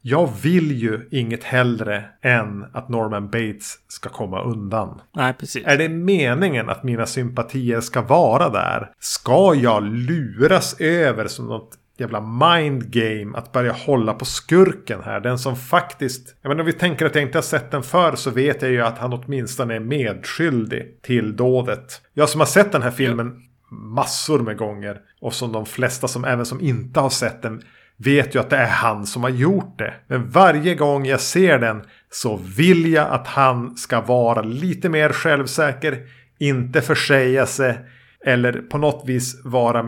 Jag vill ju inget hellre än att Norman Bates ska komma undan. nej precis. Är det meningen att mina sympatier ska vara där? Ska jag luras över som något jävla mind game att börja hålla på skurken här? Den som faktiskt... Jag menar om vi tänker att jag inte har sett den förr så vet jag ju att han åtminstone är medskyldig till dådet. Jag som har sett den här filmen massor med gånger och som de flesta som även som inte har sett den vet ju att det är han som har gjort det. Men varje gång jag ser den så vill jag att han ska vara lite mer självsäker, inte försäga sig eller på något vis vara,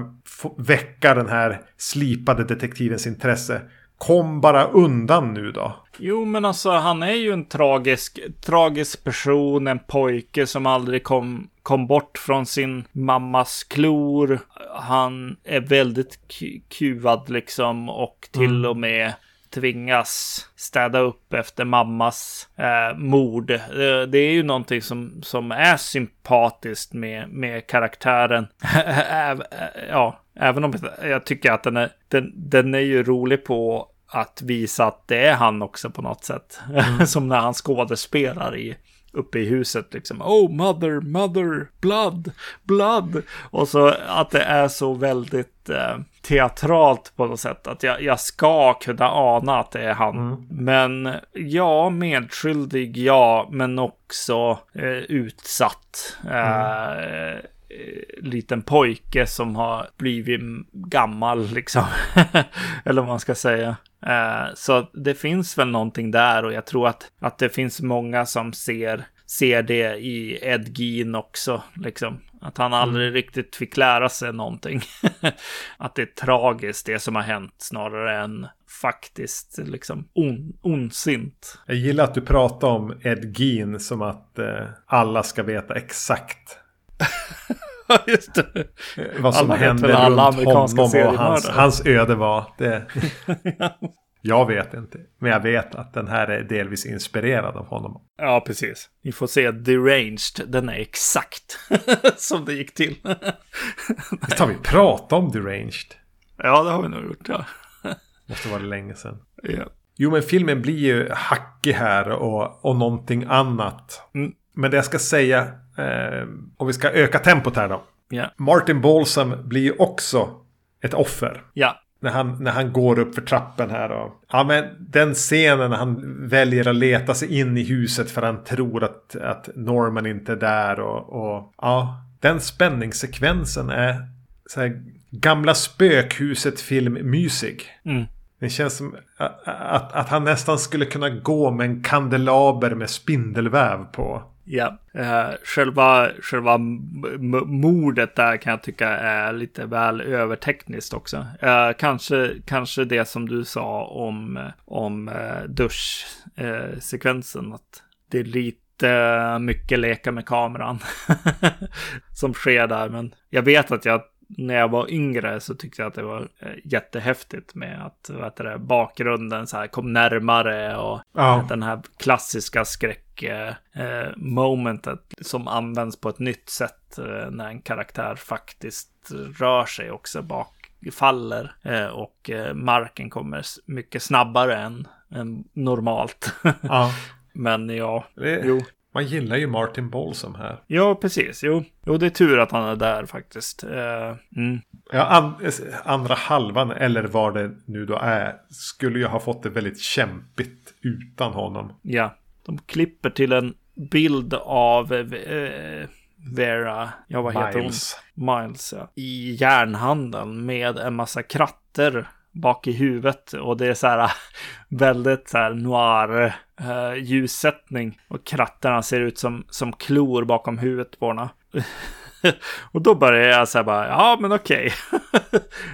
väcka den här slipade detektivens intresse. Kom bara undan nu då. Jo, men alltså han är ju en tragisk, tragisk person, en pojke som aldrig kom, kom bort från sin mammas klor. Han är väldigt ku- kuvad liksom och till och med tvingas städa upp efter mammas eh, mord. Eh, det är ju någonting som, som är sympatiskt med, med karaktären. [laughs] Äv- ja, även om jag tycker att den är, den, den är ju rolig på att visa att det är han också på något sätt. [laughs] som när han skådespelar i uppe i huset liksom. Oh, mother, mother, blood, blood. Och så att det är så väldigt eh, teatralt på något sätt. Att jag, jag ska kunna ana att det är han. Men ja, medskyldig, ja, men också eh, utsatt. Eh, eh, liten pojke som har blivit gammal liksom. [laughs] Eller vad man ska säga. Eh, så det finns väl någonting där och jag tror att, att det finns många som ser, ser det i Ed Gein också. Liksom. Att han aldrig riktigt fick lära sig någonting. [laughs] att det är tragiskt det som har hänt snarare än faktiskt liksom on, ondsint. Jag gillar att du pratar om Ed Gein som att eh, alla ska veta exakt [laughs] Just det. vad som Alla hände alla runt amerikanska honom och hans, hans öde var. Det... [laughs] jag vet inte. Men jag vet att den här är delvis inspirerad av honom. Ja, precis. Ni får se Deranged. Den är exakt [laughs] som det gick till. Visst har vi pratat om Deranged? ja, det har vi nog gjort. Ja. Måste vara länge sedan. ja. Jo, men filmen blir ju hackig här och, och någonting annat. Mm. Men det jag ska säga, eh, om vi ska öka tempot här då. Ja. Martin Balsam blir ju också ett offer. Ja. När han, när han går upp för trappen här. Och, ja, men den scenen när han väljer att leta sig in i huset för han tror att, att Norman inte är där. Och, och ja, den spänningssekvensen är så här, gamla spökhuset filmmysig. Mm. Det känns som att, att, att han nästan skulle kunna gå med en kandelaber med spindelväv på. Ja, eh, själva, själva mordet där kan jag tycka är lite väl övertekniskt också. Eh, kanske, kanske det som du sa om, om eh, duschsekvensen, eh, att det är lite mycket leka med kameran [laughs] som sker där. Men jag vet att jag när jag var yngre så tyckte jag att det var eh, jättehäftigt med att vad heter det, bakgrunden så här kom närmare och Ja. den här klassiska skräck eh, eh, momentet som används på ett nytt sätt när en karaktär faktiskt rör sig också bak faller och marken kommer mycket snabbare än, än normalt. [laughs] Ja. Men ja, Det, jo. Man gillar ju Martin Balsam här. Ja, precis. Jo. jo, det är tur att han är där faktiskt. Eh, mm. Ja, an, andra halvan, eller vad det nu då är, skulle ju ha fått det väldigt kämpigt utan honom. Ja, de klipper till en bild av eh, Vera, ja vad heter Miles. hon? Miles, ja. I järnhandeln med en massa kratter bak i huvudet och det är så här [laughs] väldigt så här noir eh, ljussättning och kratterna ser ut som, som klor bakom huvudet på henne. [laughs] och då började jag säga bara, ja men okej.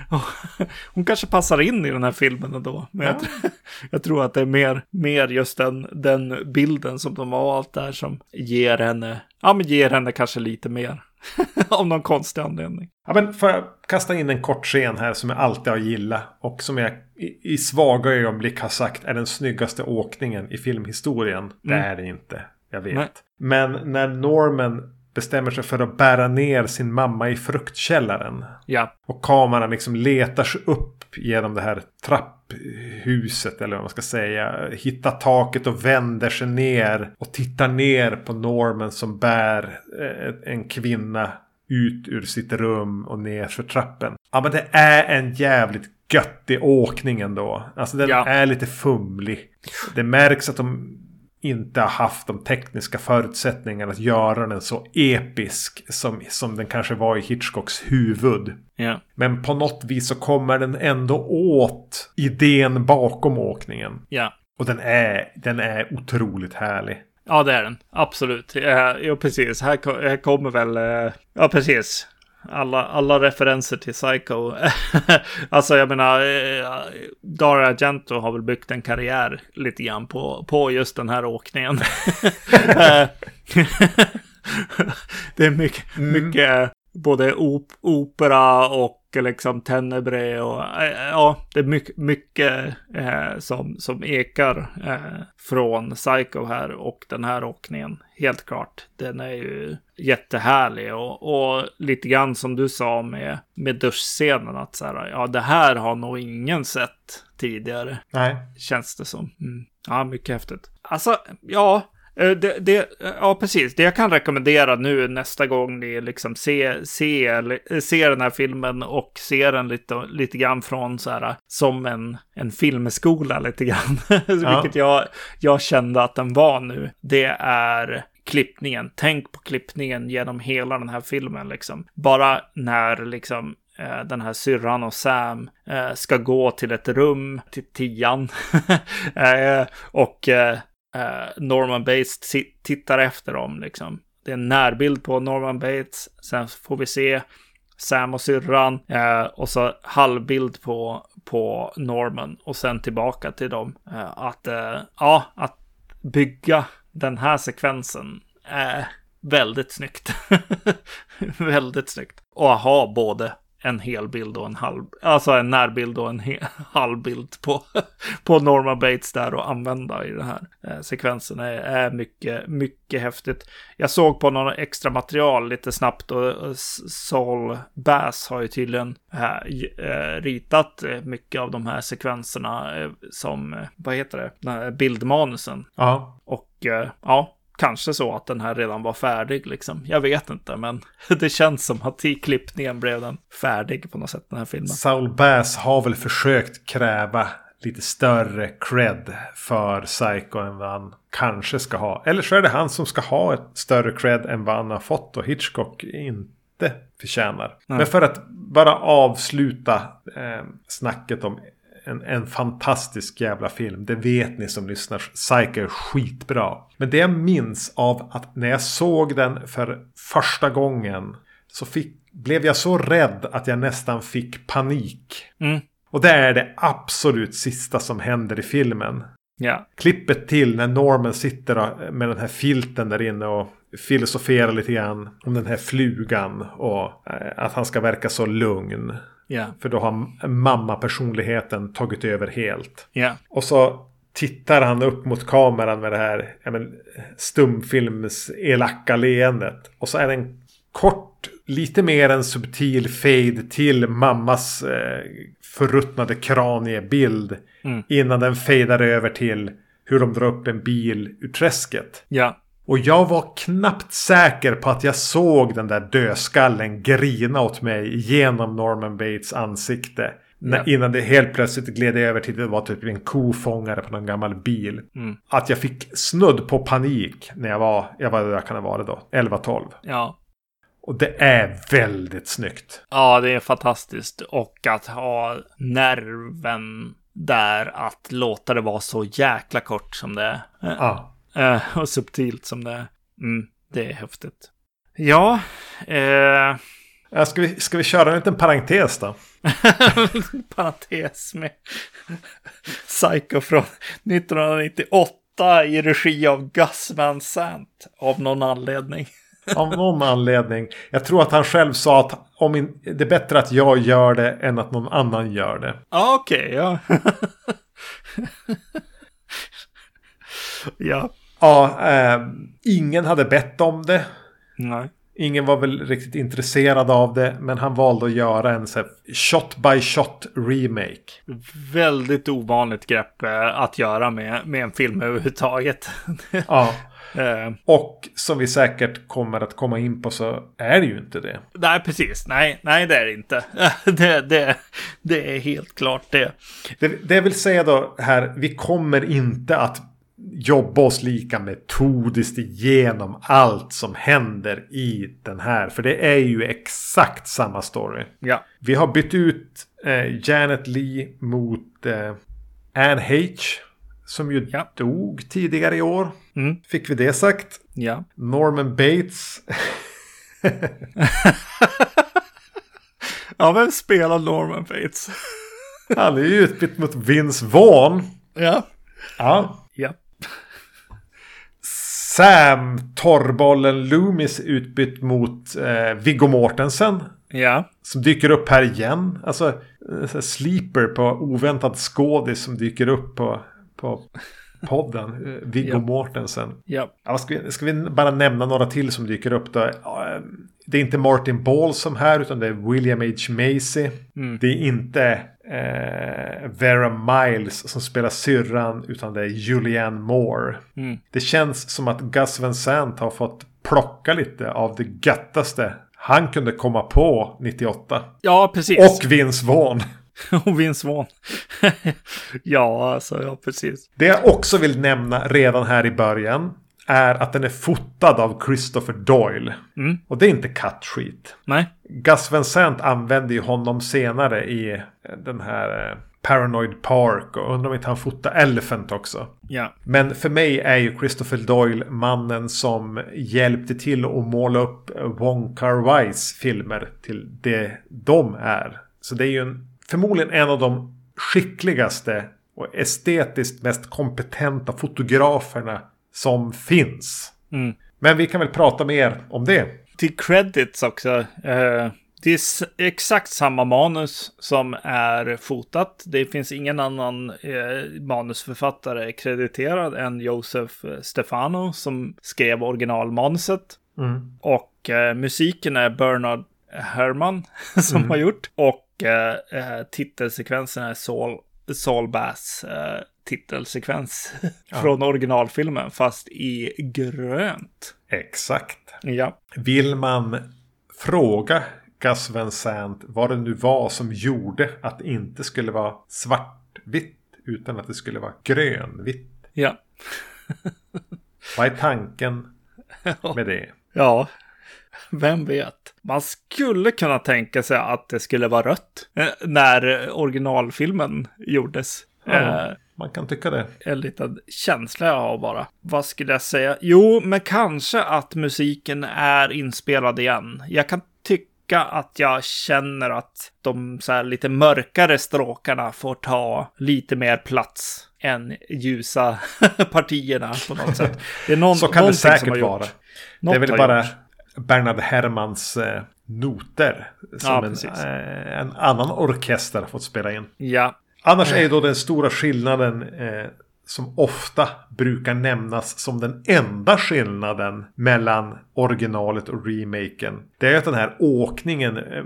[laughs] Hon kanske passar in i den här filmen ändå. Men jag, [laughs] jag, tror att det är mer, mer just den, den bilden som de har valt där som ger henne, ja men ger henne kanske lite mer. [laughs] Av någon konstig anledning. Ja, men får jag kasta in en kort scen här som jag alltid har gillat. Och som jag i, i svaga ögonblick har sagt är den snyggaste åkningen i filmhistorien. Mm. Det är det inte. Jag vet. Nej. Men när Norman bestämmer sig för att bära ner sin mamma i fruktkällaren. Ja. Och kameran liksom letar sig upp genom det här trapphuset eller vad man ska säga. Hittar taket och vänder sig ner och tittar ner på Norman som bär eh, en kvinna ut ur sitt rum och ner för trappen. Ja men det är en jävligt göttig åkning ändå. Alltså den ja. är lite fumlig. Det märks att de inte har haft de tekniska förutsättningarna att göra den så episk som, som den kanske var i Hitchcocks huvud. Yeah. Men på något vis så kommer den ändå åt idén bakom åkningen. Yeah. Och den är, den är otroligt härlig. Ja, det är den. Absolut. Ja, precis. Här, här kommer väl... Eh, ja, precis alla, alla referenser till Psycho. [laughs] alltså jag menar, eh, Dario Argento har väl byggt en karriär lite grann på, på just den här åkningen. [laughs] det är mycket, mm. mycket både op opera och liksom Tenebre och äh, ja, det är mycket, mycket äh, som, som ekar äh, från Psycho här och den här åkningen. Helt klart. Den är ju jättehärlig och, och lite grann som du sa med, med duschscenen att så här, ja, det här har nog ingen sett tidigare. Nej. Känns det som. Mm. Ja, mycket häftigt. Alltså, ja, Eh, det, det, ja, precis. Det jag kan rekommendera nu nästa gång ni liksom ser se, se den här filmen och ser den lite, lite grann från så här som en, en filmskola lite grann. [laughs] Ja. Vilket jag, jag kände att den var nu. Det är klippningen. Tänk på klippningen genom hela den här filmen liksom. Bara när liksom eh, den här syrran och Sam eh, ska gå till ett rum, till tian. [laughs] och eh, Eh, Norman Bates tittar efter dem. Liksom. Det är en närbild på Norman Bates. Sen får vi se Sam och syrran. Eh, och så halvbild på, på Norman. Och sen tillbaka till dem. Eh, att, eh, ja, att bygga den här sekvensen är väldigt snyggt. [laughs] väldigt snyggt. Och ha både en hel bild och en halv, alltså en närbild och en [laughs] halv bild på, på Norma Bates där och använda i den här eh, sekvensen är, är mycket, mycket häftigt. Jag såg på några extra material lite snabbt och, och Saul Bass har ju tydligen äh, ritat mycket av de här sekvenserna eh, som, eh, vad heter det, bildmanusen. Ja. Och eh, ja, kanske så att den här redan var färdig liksom. Jag vet inte, men [laughs] det känns som att i klippningen blev den färdig på något sätt, den här filmen. Saul Bass har väl försökt kräva lite större cred för Psycho än vad han kanske ska ha. Eller så är det han som ska ha ett större cred än vad han har fått och Hitchcock inte förtjänar. Mm. Men för att bara avsluta eh, snacket om en, en fantastisk jävla film. Det vet ni som lyssnar. Psycho är skitbra. Men det jag minns av att när jag såg den för första gången så fick, blev jag så rädd att jag nästan fick panik. Mm. Och det är det absolut sista som händer i filmen. Ja. Klippet till när Norman sitter med den här filten där inne och filosoferar lite grann om den här flugan och eh, att han ska verka så lugn. Yeah. För då har mamma-personligheten tagit över helt. Yeah. Och så tittar han upp mot kameran med det här men, stumfilms elaka leendet. Och så är det en kort, lite mer en subtil fade till mammas eh, förruttnade kraniebild. Mm. Innan den fejdar över till hur de drar upp en bil ur träsket. Ja. Och jag var knappt säker på att jag såg den där dödskallen grina åt mig genom Norman Bates ansikte. Ja. Innan det helt plötsligt gled över till att det var typ en kofångare på någon gammal bil. Mm. Att jag fick snudd på panik när jag var, jag var där kan det vara då, 11-12. Ja. Och det är väldigt snyggt. Ja, det är fantastiskt. Och att ha nerven där att låta det vara så jäkla kort som det är. Ja. Uh, och subtilt som det är. Mm, det är häftigt. Ja, eh, Ja, Ska vi, ska vi köra en liten parentes då? [laughs] parentes med Psycho från 1998 i regi av Gus Van Sant av någon anledning. [laughs] Av någon anledning. Jag tror att han själv sa att om in, det är bättre att jag gör det än att någon annan gör det. Okej, ja. [laughs] ja, Ja, eh, ingen hade bett om det. nej. Ingen var väl riktigt intresserad av det. Men han valde att göra en så shot by shot remake. Väldigt ovanligt grepp eh, att göra med, med en film överhuvudtaget. [laughs] Ja. eh, Och som vi säkert kommer att komma in på så är det ju inte det. nej, precis. Nej, nej, det är det inte. [laughs] det, det, det är helt klart det. det. Det vill säga då här, vi kommer inte att jobba oss lika metodiskt igenom allt som händer i den här. För det är ju exakt samma story. Ja, Vi har bytt ut eh, Janet Lee mot eh, Anne H. Som ju Ja. dog tidigare i år. Mm. Fick vi det sagt. ja. Norman Bates. [laughs] Ja, vem spelar Norman Bates? Han är ju utbytt mot Vince Vaughn. ja. Ja. Sam Torrbollen Loomis utbytt mot eh, Viggo Mortensen. Ja. Som dyker upp här igen. Alltså sleeper på oväntad skådis som dyker upp på, på podden. [laughs] Viggo Ja. Mortensen. Ja. Ja, ska, vi, ska vi bara nämna några till som dyker upp då? Det är inte Martin Ball som här utan det är William H. Macy. Mm. Det är inte eh, Vera Miles som spelar syrran utan det är Julianne Moore. Mm. Det känns som att Gus Van Sant har fått plocka lite av det göttaste han kunde komma på 98. Ja, precis. Och Vince Vaughn. [laughs] Och Vince Vaughn. [laughs] ja, alltså, ja, precis. Det jag också vill nämna redan här i början är att den är fotad av Christopher Doyle. Mm. Och det är inte kattskit. Nej. Gus Van Sant använde ju honom senare i eh, den här eh, Paranoid Park och undrar om inte han fotade Elephant också. Ja. Men för mig är ju Christopher Doyle mannen som hjälpte till att måla upp Wong Kar Wais filmer till det de är. Så det är ju en, förmodligen en av de skickligaste och estetiskt mest kompetenta fotograferna som finns. Mm. Men vi kan väl prata mer om det. Till credits också. Eh, det är exakt samma manus som är fotat. Det finns ingen annan eh, manusförfattare krediterad än Josef Stefano som skrev originalmanuset. Mm. Och eh, musiken är Bernard Herrmann [laughs] som Mm. har gjort. Och titelsekvensen är Saul, Saul Bass titelsekvens [laughs] från originalfilmen fast i grönt. Exakt. Ja. Vill man fråga Gus Van Sant vad det nu var som gjorde att det inte skulle vara svartvitt utan att det skulle vara grönvitt. Ja. Vad är tanken [laughs] med det? Ja, vem vet? Man skulle kunna tänka sig att det skulle vara rött eh, när originalfilmen gjordes. Ja, Eh, man kan tycka det. en liten känsla jag har bara. Vad skulle jag säga? Jo, men kanske att musiken är inspelad igen. Jag kan tycka att jag känner att de så här lite mörkare stråkarna får ta lite mer plats än ljusa [laughs] partierna på något sätt. Det är någon, [laughs] Så kan det säkert gjort. vara. Det Något är väl bara gjorts. Bernard Herrmanns eh, noter som Ja, en, eh, en annan orkester har fått spela in. Ja, Annars är ju då den stora skillnaden eh, som ofta brukar nämnas som den enda skillnaden mellan originalet och remaken. Det är att den här åkningen eh,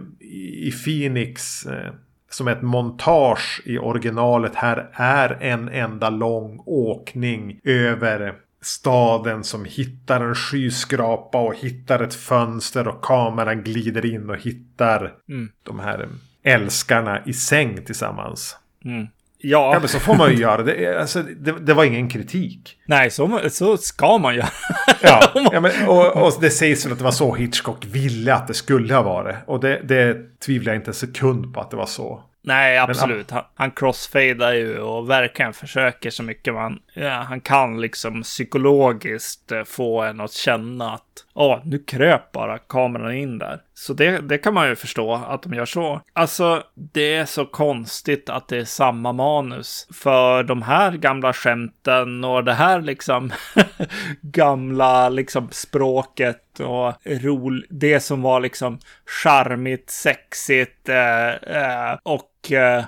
i Phoenix eh, som ett montage i originalet här är en enda lång åkning över staden som hittar en skyskrapa och hittar ett fönster och kameran glider in och hittar Mm. de här älskarna i säng tillsammans. Mm. Ja, Ja, men så får man ju göra. Det, är- alltså, det, det var ingen kritik. nej, så, så ska man göra. [laughs] Ja, [laughs] ja men, och, och det sägs väl att det var så Hitchcock ville att det skulle ha varit. Och det, det tvivlar jag inte en sekund på att det var så. Nej, absolut. Han, han crossfadar ju och verkligen försöker så mycket man, ja, han kan liksom psykologiskt eh, få en att känna att åh, nu kröp bara kameran in där. Så det, det kan man ju förstå att de gör så. Alltså, det är så konstigt att det är samma manus. För de här gamla skämten och det här liksom [laughs] gamla liksom språket och rol, det som var liksom charmigt, sexigt eh, eh, och eh,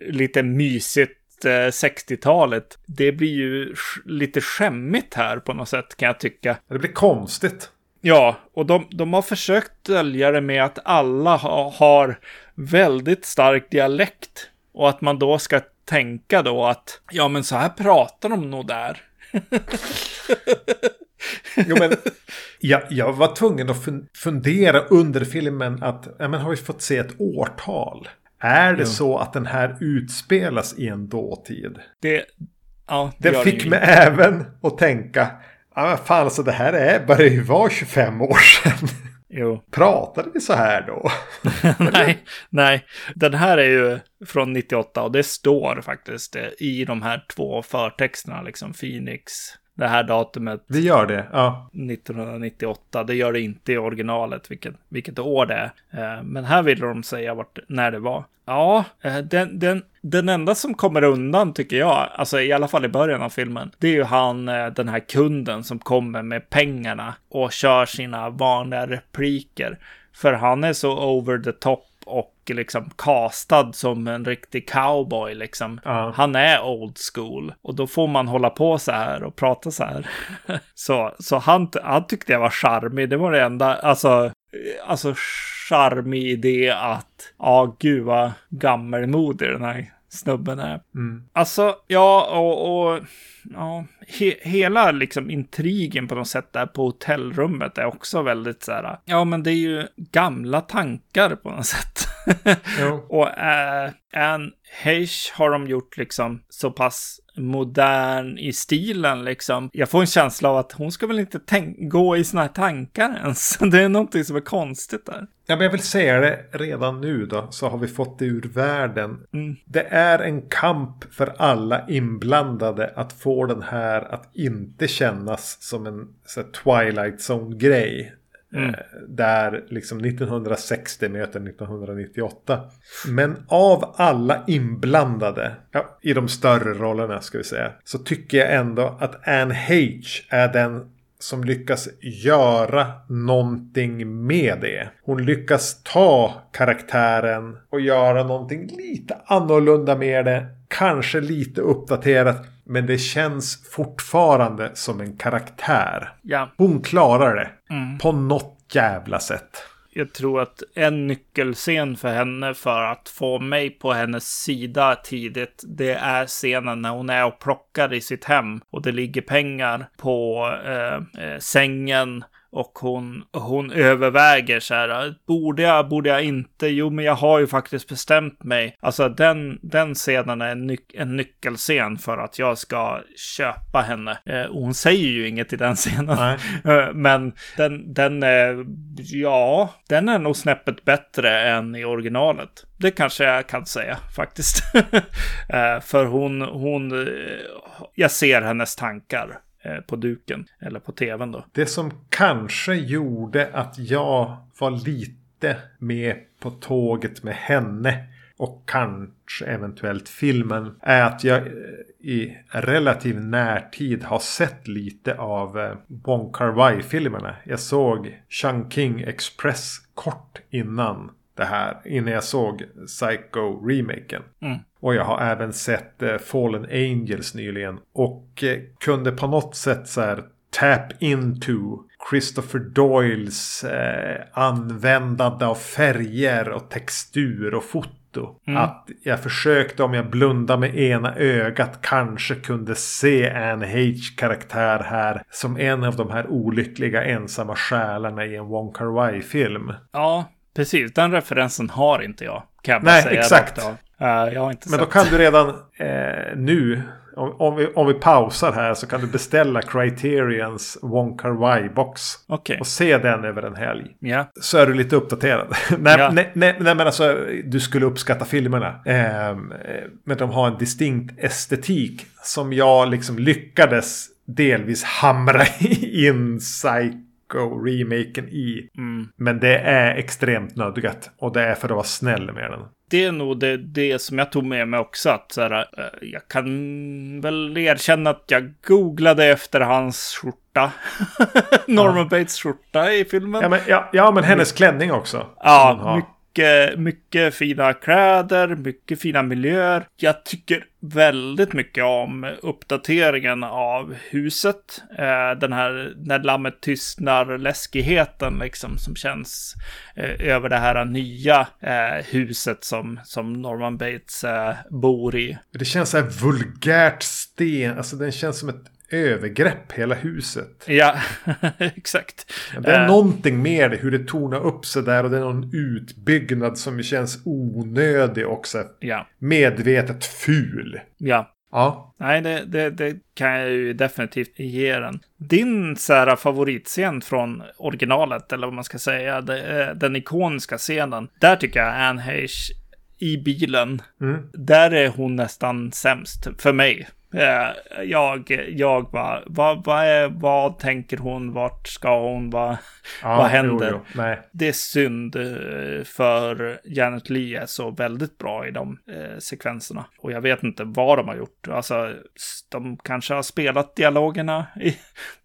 lite mysigt 60-talet. Det blir ju lite skämmigt här på något sätt kan jag tycka. Det blir konstigt. Ja, och de, de har försökt dölja det med att alla ha, har väldigt stark dialekt. Och att man då ska tänka då att ja, men så här pratar de nog där. [laughs] jo, men jag, jag var tvungen att fundera under filmen att ja, men har vi fått se ett årtal? Är det ja. så att den här utspelas i en dåtid? Det, ja, det, det fick mig även att tänka Ja men fan alltså det här är, börjar ju vara 25 år sedan. Jo. Pratade vi så här då? [laughs] nej, nej. Den här är ju från 98 och det står faktiskt i de här två förtexterna, liksom Phoenix det här datumet. Det gör det, ja. 1998. Det gör det inte i originalet, vilket, vilket år det är. Eh, men här vill de säga vart, när det var. Ja, eh, den, den, den enda som kommer undan tycker jag, alltså i alla fall i början av filmen, det är ju han, eh, den här kunden som kommer med pengarna och kör sina vanliga repliker. För han är så over the top och liksom castad som en riktig cowboy liksom. Ja. Han är old school och då får man hålla på så här och prata så här. [laughs] så så han, han tyckte jag var charmig. Det var det enda, alltså, alltså charmig idé att, ja gud vad gammelmodig den här snubben är. Mm. Alltså, ja, och, och ja, he, hela liksom intrigen på något sätt där på hotellrummet är också väldigt så här, ja men det är ju gamla tankar på något sätt. [laughs] och äh, Anne Heche har de gjort liksom så pass modern i stilen liksom. Jag får en känsla av att hon ska väl inte gå i såna här tankar ens. [laughs] Det är någonting som är konstigt där. Ja, men jag vill säga det redan nu då, så har vi fått det ur världen. Mm. Det är en kamp för alla inblandade att få den här att inte kännas som en så Twilight Zone-grej. Mm. Eh, där liksom 1960 möter 1998. Men av alla inblandade, ja, i de större rollerna ska vi säga, så tycker jag ändå att Anne H är den som lyckas göra någonting med det. Hon lyckas ta karaktären och göra någonting lite annorlunda med det. Kanske lite uppdaterat. Men det känns fortfarande som en karaktär. Ja. Hon klarar det. Mm. På något jävla sätt jag tror att en nyckelscen för henne för att få mig på hennes sida tidigt, det är scenen när hon är och plockar i sitt hem och det ligger pengar på eh, eh, sängen och hon, hon överväger så här, borde jag, borde jag inte? Jo, men jag har ju faktiskt bestämt mig. Alltså den, den scenen är en, nyc en nyckelscen för att jag ska köpa henne. Eh, och hon säger ju inget i den [laughs] scenen. Eh, men den, den är, ja, den är nog snäppet bättre än i originalet. Det kanske jag kan säga faktiskt. [laughs] eh, för hon, hon, eh, jag ser hennes tankar på duken eller på tvn då. Det som kanske gjorde att jag var lite med på tåget med henne och kanske eventuellt filmen är att jag eh, i relativ närtid har sett lite av eh, Wong Kar Wai-filmerna. Jag såg Chungking Express kort innan det här. Innan jag såg Psycho-remaken. Mm. Och jag har även sett eh, Fallen Angels nyligen. Och eh, kunde på något sätt så här tap into Christopher Doyles eh, användande av färger och textur och foto. Mm. Att jag försökte om jag blundade med ena ögat kanske kunde se Anne H karaktär här som en av de här olyckliga ensamma själarna i en Wong Kar Wai film. Ja, precis. Den referensen har inte jag. Kan jag Nej, säga exakt. Uh, jag har inte Men sett. då kan du redan eh, nu Om, om, vi, om vi pausar här så kan du beställa Criterions Wong Kar Wai-box. Okej. Och se den över en helg. Ja. Så är du lite uppdaterad. [laughs] nej, Ja. nej, nej, nej, men alltså du skulle uppskatta filmerna. Ehm, eh, men de har en distinkt estetik som jag liksom lyckades delvis hamra [laughs] in Psycho-remaken i. Mm. Men det är extremt nödgat. Och det är för att vara snäll med den. Det är nog det, det som jag tog med mig också. Att så här, eh, jag kan väl erkänna att jag googlade efter hans skjorta. [laughs] Norman Bates skjorta i filmen. Ja men, ja, ja, men hennes klänning också. Ja mycket, mycket fina kläder, mycket fina miljöer. Jag tycker väldigt mycket om uppdateringen av huset. Eh, den här när lammet tystnar läskigheten liksom som känns eh, över det här nya eh, huset som, som Norman Bates bor i. Det känns så här vulgärt sten. Alltså den känns som ett övergrepp hela huset. Ja, [laughs] exakt. Det är Eh, någonting med det, hur det tornar upp sig där och det är någon utbyggnad som känns onödig också. Ja, Medvetet ful. ja. Ja. Nej, det, det, det kan jag ju definitivt ge den. Din så här, favoritscen från originalet, eller vad man ska säga, det, eh, den ikoniska scenen. Där tycker jag Anne Heche i bilen, Mm. där är hon nästan sämst för mig. Eh, Jag, jag bara, vad, vad, är, vad tänker hon, vart ska hon, vad, ja vad händer? Jo, jo. Det är synd eh, för Janet Lee är så väldigt bra i de eh, sekvenserna. Och jag vet inte vad de har gjort. Alltså, de kanske har spelat dialogerna i,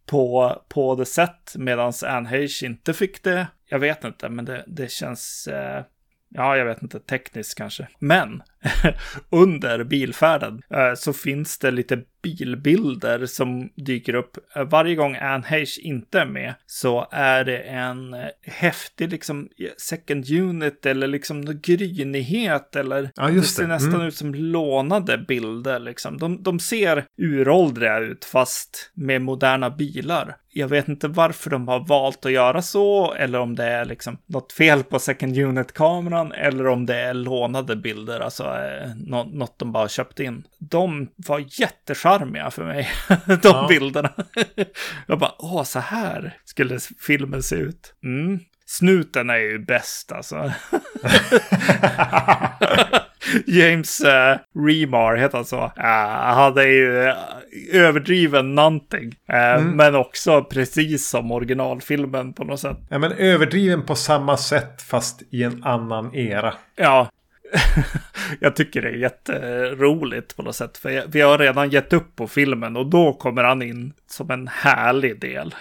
på, på det sätt medan Anne Heche inte fick det. Jag vet inte, men det, det känns... Eh, Ja, jag vet inte, tekniskt kanske. Men [laughs] under bilfärden eh, så finns det lite bilbilder som dyker upp. Eh, Varje gång Anne Heche inte är med så är det en eh, häftig liksom second unit eller liksom grynighet eller Ja, just ser det. nästan Mm. ut som lånade bilder liksom. De, de ser uråldriga ut fast med moderna bilar. Jag vet inte varför de har valt att göra så eller om det är liksom något fel på second unit-kameran eller om det är lånade bilder, alltså eh, nå- något de bara köpt in. De var jättecharmiga för mig, [laughs] de Ja. bilderna. [laughs] Jag bara, åh, så här skulle filmen se ut. Mm. Snuten är ju bäst alltså. [laughs] James uh, Remar heter han så. Uh, han hade ju eh, överdriven någonting. Eh, Men också precis som originalfilmen på något sätt. Ja, men överdriven på samma sätt fast i en annan era. Ja. [laughs] jag tycker det är jätteroligt på något sätt. För jag, vi har redan gett upp på filmen och då kommer han in som en härlig del.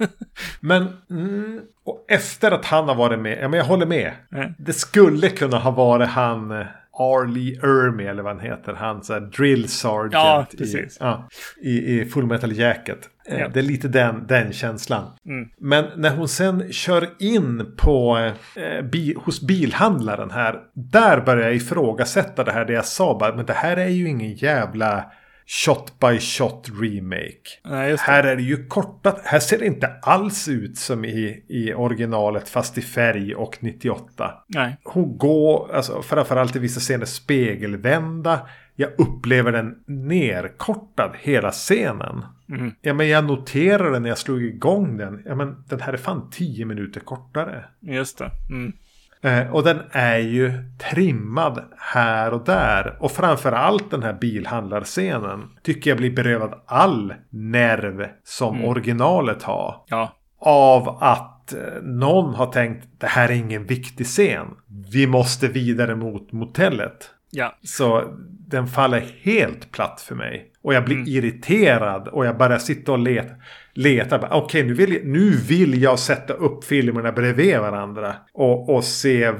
[laughs] Men mm, och efter att han har varit med, ja men jag håller med. Mm. Det skulle kunna ha varit han eh, Arlie Ermy eller vad han heter. Han så här, drill sergeant Ja, i, ja, i, i Full Metal Jacket. Eh, Ja. Det är lite den, den känslan. Mm. Men när hon sen kör in på, eh, bi, hos bilhandlaren här. Där börjar jag ifrågasätta det här det jag sa. Bara, men det här är ju ingen jävla shot by shot remake. Nej. Här är det ju kortat. Här ser det inte alls ut som i, i originalet fast i färg och 98. Nej. Hon går, alltså framförallt i vissa scener spegelvända. Jag upplever den nerkortad hela scenen. Mm. Ja men jag noterade när jag slog igång den. Ja men den här är fan 10 minuter kortare. Just det. Mm. Eh, och den är ju trimmad här och där. Och framförallt den här bilhandlarscenen. Tycker jag blir berövad all nerv som originalet har. Ja. Av att eh, någon har tänkt det här är ingen viktig scen. Vi måste vidare mot motellet. Ja. Så den faller helt platt för mig. Och jag blir irriterad och jag börjar sitta och leta. leta. Bara, Okej, nu, vill jag, nu vill jag sätta upp filmerna bredvid varandra. Och, och se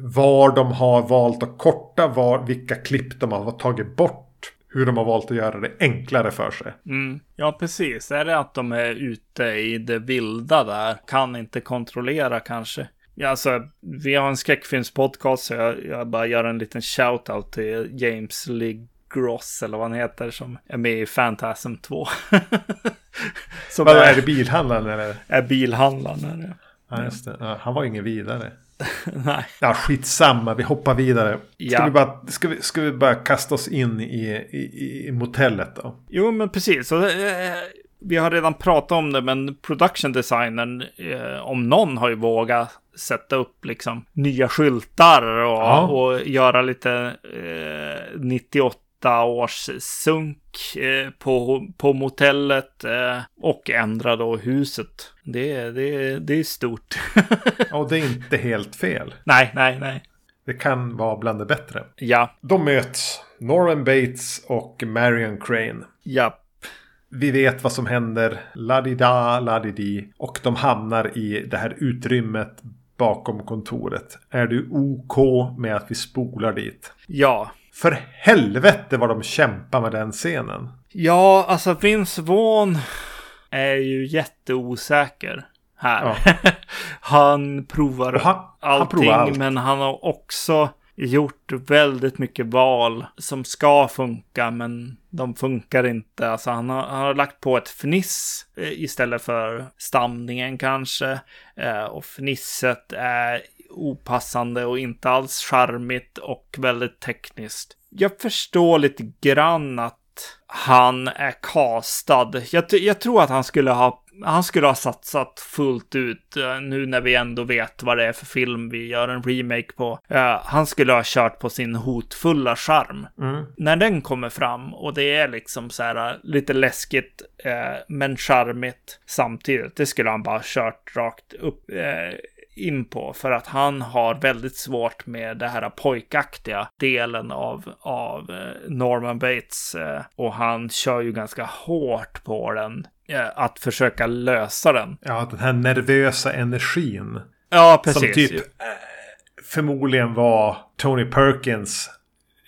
var de har valt att korta, var, vilka klipp de har tagit bort. Hur de har valt att göra det enklare för sig. Mm. Ja, precis. Är det att de är ute i det vilda där? Kan inte kontrollera kanske. Ja, alltså, vi har en skräckfilmspodcast så jag, jag bara gör en liten shout-out till James Lee Gross eller vad han heter som är med i Phantasm 2. [laughs] som Vad är är, det bilhandlaren eller? är bilhandlaren. Här. Ja, just det. Ja, han var ingen vidare. [laughs] Nej. Ja, skitsamma, vi hoppar vidare. Ska, Ja. vi, bara, ska, vi, ska vi bara kasta oss in i, i, i motellet då? Jo, men precis. Så, eh, vi har redan pratat om det, men production designern, eh, om någon, har ju vågat sätta upp liksom nya skyltar och, Ja. och göra lite eh, 98 års sunk eh, på, på motellet eh, och ändra då huset. Det, är- det, det är stort. [laughs] Och det är inte helt fel. nej, nej, nej. Det kan vara bland det bättre. Ja, De möts. Norman Bates och Marion Crane. ja, Vi vet vad som händer. La-di-da, la-di-di. Och de hamnar i det här utrymmet bakom kontoret. Är du OK med att vi spolar dit? ja. För helvete vad de kämpar med den scenen. Ja, alltså Vince Vaughn är ju jätteosäker här. [laughs] han provar han- han allting, provar allt. men han har också gjort väldigt mycket val som ska funka, men de funkar inte. Alltså han har, han har lagt på ett fniss eh, istället för stamningen kanske. Eh, och fnisset är opassande och inte alls charmigt och väldigt tekniskt. Jag förstår lite grann att han är castad. Jag, jag tror att han skulle ha han skulle ha satsat fullt ut eh, nu när vi ändå vet vad det är för film vi gör en remake på. Eh, han skulle ha kört på sin hotfulla charm. När den kommer fram och det är liksom så här eh, lite läskigt men charmigt samtidigt. Det skulle han bara ha kört rakt upp in på för att han har väldigt svårt med det här pojkaktiga delen av, av eh, Norman Bates eh, och han kör ju ganska hårt på den eh, att försöka lösa den. Ja, den här nervösa energin. Ja, precis. Som typ förmodligen var Tony Perkins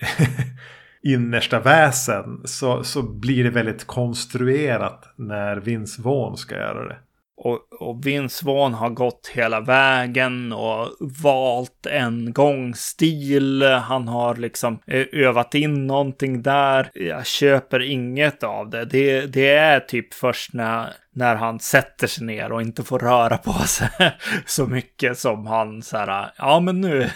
[laughs] innersta väsen. Så, så blir det väldigt konstruerat när Vince Vaughn ska göra det. Och, och Vince Vaughn har gått hela vägen och valt en gångstil. Han har liksom eh, övat in någonting där. Jag köper inget av det. Det, det är typ först när, när han sätter sig ner och inte får röra på sig [laughs] så mycket som han så här, ja men nu, [laughs]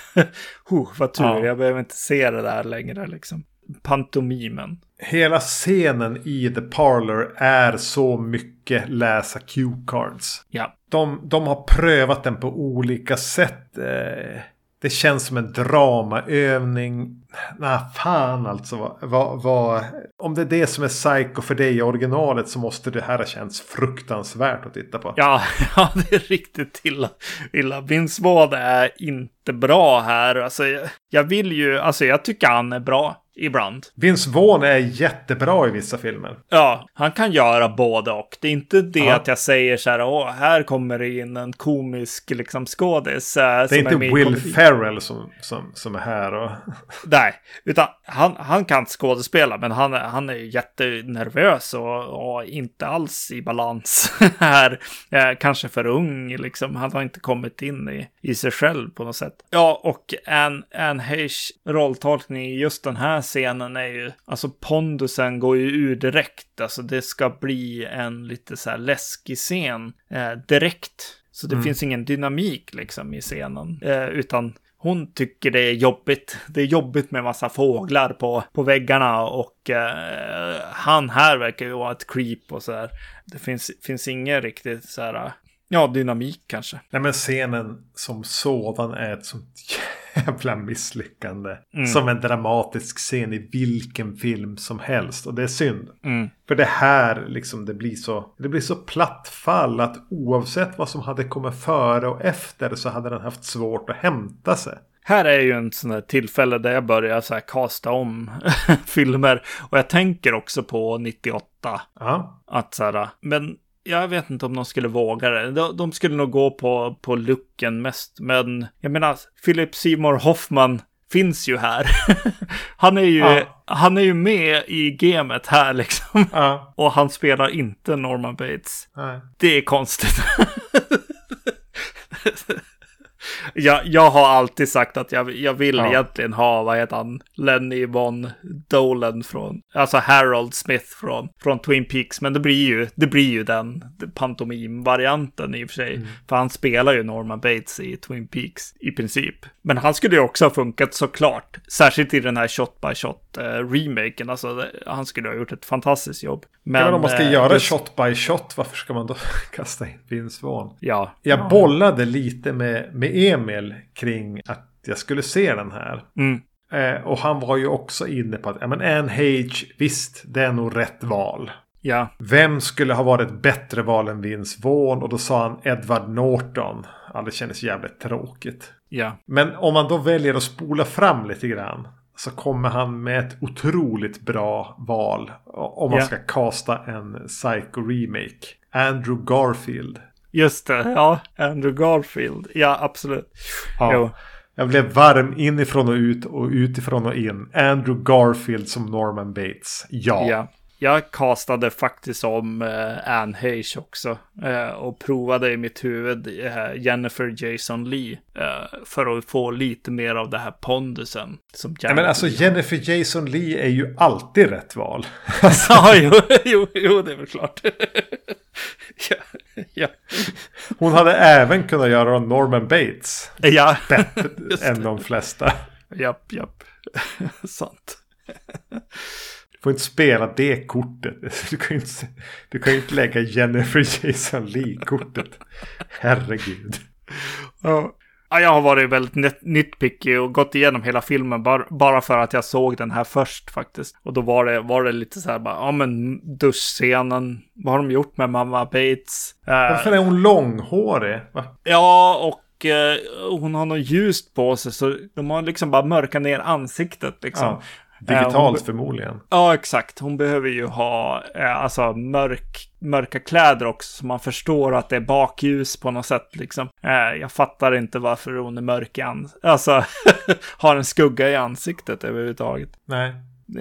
huh, vad tur, Ja. jag behöver inte se det där längre liksom. Pantomimen. Hela scenen i The Parlor är så mycket läsa cue cards. Ja, De, de har prövat den på olika sätt. Eh, Det känns som en dramaövning. Nej, fan alltså. Vad, vad, vad, om det är det som är Psycho för dig i originalet så måste det här ha känts fruktansvärt att titta på. Ja, [laughs] ja, det är riktigt illa. illa. Vince är inte bra här. Alltså, jag, jag vill ju, alltså jag tycker han är bra ibland. Vince Vaughn är jättebra i vissa filmer. Ja, han kan göra både och. Det är inte det Ja. att jag säger så här, åh, här kommer det in en komisk liksom skådis. eh, Det är inte i Will komedi. Ferrell som, som, som är här. Och... [laughs] Nej, utan han, han kan skådespela, men han, är- han är jättenervös och, och inte alls i balans [laughs] här. Eh, kanske för ung, liksom. Han har inte kommit in i, i sig själv på något sätt. Ja, och Anne, Anne Heish rolltolkning i just den här scenen är ju, alltså pondusen går ju ur direkt. Alltså det ska bli en lite så här läskig scen eh, direkt. Så det finns ingen dynamik liksom i scenen, eh, utan hon tycker det är jobbigt. Det är jobbigt med massa fåglar på, på väggarna och eh, han här verkar ju vara ett creep och så här. Det finns, finns ingen riktigt så här, ja, dynamik kanske. Nej men scenen som sådan är ett sånt jävla misslyckande. Mm. Som en dramatisk scen i vilken film som helst. Och det är synd. Mm. För det här liksom det blir så. Det blir så platt fall att oavsett vad som hade kommit före och efter så hade den haft svårt att hämta sig. Här är ju en sån här tillfälle där jag börjar så här kasta om [laughs] filmer. Och jag tänker också på 98. Ja. Att så här, men jag vet inte om de skulle våga det. De, de skulle nog gå på, på looken mest. Men jag menar, Philip Seymour Hoffman finns ju här. [laughs] han, är ju, Ja. han är ju med i gamet här liksom. Ja. [laughs] Och han spelar inte Norman Bates. Nej. Det är konstigt. [laughs] jag, jag har alltid sagt att jag, jag vill Ja. egentligen ha, vad heter han, Lenny Von Dolan från, alltså Harold Smith från, från Twin Peaks. Men det blir ju, det blir ju den pantomimvarianten i och för sig. Mm. För han spelar ju Norman Bates i Twin Peaks i princip. Men han skulle ju också ha funkat såklart. Särskilt i den här shot by shot remaken. Alltså han skulle ha gjort ett fantastiskt jobb. Men, Men om man ska eh, göra just- shot by shot, varför ska man då [laughs] kasta in Vince Vaughn? Ja. Jag bollade lite med, med Emil kring att jag skulle se den här. Mm. Eh, och han var ju också inne på att ja, men Anne Hage, visst, det är nog rätt val. Ja. Vem skulle ha varit ett bättre val än Vince Vaughn? Och då sa han Edward Norton. Ja, det kändes jävligt tråkigt. Ja. Men om man då väljer att spola fram lite grann. Så kommer han med ett otroligt bra val. Om man Ja. ska kasta en Psycho Remake. Andrew Garfield. Just det, ja. Andrew Garfield. Ja, absolut. Ja. Jo. Jag blev varm inifrån och ut och utifrån och in. Andrew Garfield som Norman Bates. Ja. Ja. Jag castade faktiskt om eh, Anne Heche också. Eh, och provade i mitt huvud eh, Jennifer Jason Lee. Eh, för att få lite mer av det här pondusen. Som Ja, men alltså Jennifer Jason Lee är ju alltid rätt val. [laughs] ja, jo, jo, jo, det är väl klart. [laughs] ja, ja. Hon hade även kunnat göra Norman Bates. ja. [laughs] Bättre än de flesta. Japp, japp. Sant. Du får inte spela det kortet. [laughs] Du kan ju inte, du kan inte lägga Jennifer Jason Lee-kortet. Herregud. Ja. Ja, jag har varit väldigt nit- nitpicky och gått igenom hela filmen bara, bara för att jag såg den här först faktiskt. Och då var det, var det lite så här bara, ja men duschscenen, vad har de gjort med mamma Bates? Eh, Varför är hon långhårig? Va? ja, och eh, hon har något ljust på sig så de har liksom bara mörkat ner ansiktet liksom. Ja, digitalt hon- förmodligen. Ja, exakt. Hon behöver ju ha eh, alltså mörk, mörka kläder också så man förstår att det är bakljus på något sätt liksom. Eh, jag fattar inte varför hon är mörk i ansiktet. Alltså, [laughs] har en skugga i ansiktet överhuvudtaget. Nej.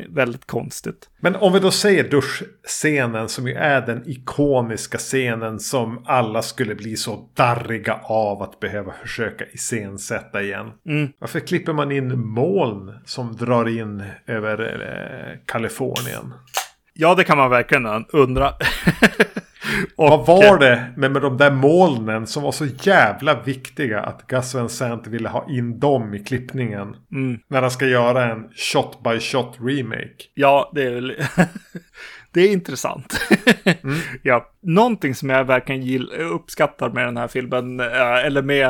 Väldigt konstigt. Men om vi då säger duschscenen som ju är den ikoniska scenen som alla skulle bli så darriga av att behöva försöka iscensätta igen. Mm. Varför klipper man in moln som drar in över eh, Kalifornien? Ja, det kan man verkligen undra. [laughs] Och, Vad var det med, med de där molnen som var så jävla viktiga att Gus Van Sant ville ha in dem i klippningen? Mm. När han ska göra en shot by shot remake. Ja, det är väl... [laughs] det är intressant. [laughs] ja, någonting som jag verkligen gill, uppskattar med den här filmen, eh, eller med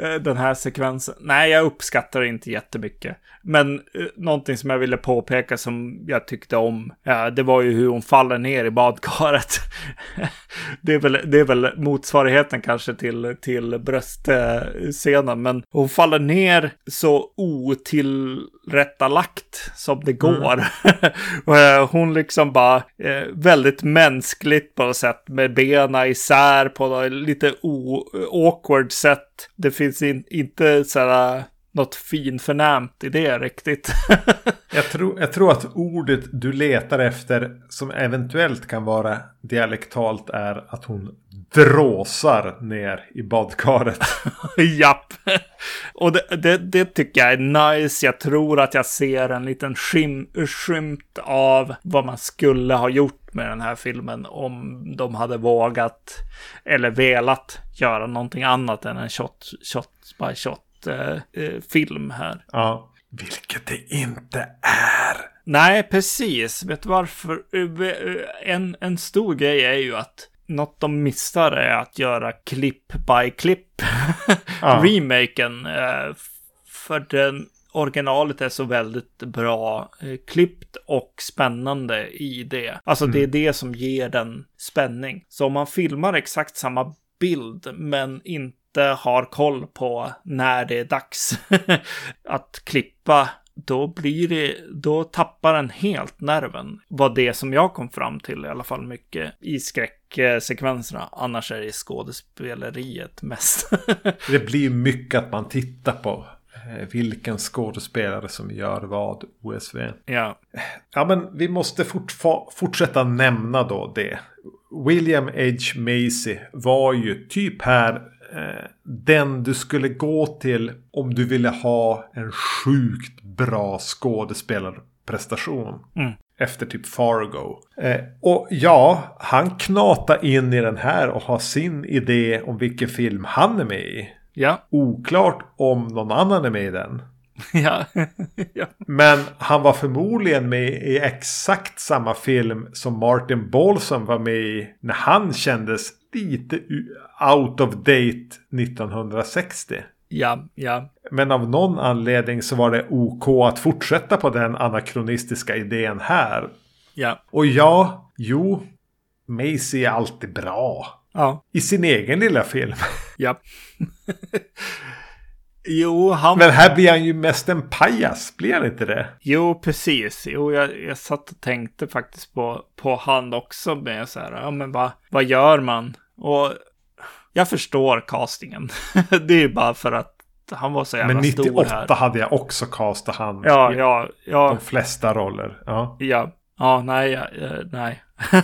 eh, den här sekvensen. Nej, jag uppskattar det inte jättemycket. Men eh, någonting som jag ville påpeka som jag tyckte om, eh, det var ju hur hon faller ner i badkaret. [laughs] det, är väl, det är väl motsvarigheten kanske till, till bröstscenen, men hon faller ner så otillrättalagt som det går. [laughs] Och, eh, hon liksom bara eh, väldigt mänskligt på något sätt med benen isär på något lite awkward sätt. Det finns in, inte sådär något finförnämt i det riktigt. [laughs] Jag tror, jag tror att ordet du letar efter som eventuellt kan vara dialektalt är att hon dråsar ner i badkaret. [laughs] Japp. Och det, det, det tycker jag är nice. Jag tror att jag ser en liten skim, skymt av vad man skulle ha gjort med den här filmen om de hade vågat eller velat göra någonting annat än en shot, shot by shot film här. Ja. Vilket det inte är. Nej, precis. Vet du varför? Eh, En, en stor grej är ju att något de missar är att göra klipp by klipp. [laughs] Ja. Remaken. eh, För den originalet är så väldigt bra eh, klippt och spännande i det. Alltså det är det som ger den spänning. Så om man filmar exakt samma bild men inte har koll på när det är dags [laughs] att klippa då blir det, då tappar den helt nerven. Var det som jag kom fram till i alla fall mycket i skräcksekvenserna. Annars är det skådespeleriet mest. [laughs] Det blir mycket att man tittar på. eh, Vilken skådespelare som gör vad OSV. ja, Ja men vi måste fortsätta nämna då det. William H. Macy var ju typ här den du skulle gå till om du ville ha en sjukt bra skådespelarprestation. Mm. Efter typ Fargo. Eh, och ja, han knatar in i den här och har sin idé om vilken film han är med i. Ja, Oklart om någon annan är med i den. [laughs] ja, ja. Men han var förmodligen med i exakt samma film som Martin Balsam var med i när han kändes lite out of date 1960. ja, ja. Men av någon anledning så var det OK att fortsätta på den anakronistiska idén här. ja. Och ja, jo, Macy är alltid bra. ja. I sin egen lilla film. Ja. [laughs] jo, han... Men här blir han ju mest en pajas, blir han inte det? Jo, precis. Jo, jag, jag satt och tänkte faktiskt på, på han också med så här, ja men vad, vad gör man? Och jag förstår castingen. [laughs] det är ju bara för att han var så jävla Men stor 98 här. hade jag också castat han. Ja, ja, ja, De flesta roller. Ja. ja. Ja, nej, ja, eh, nej. [laughs]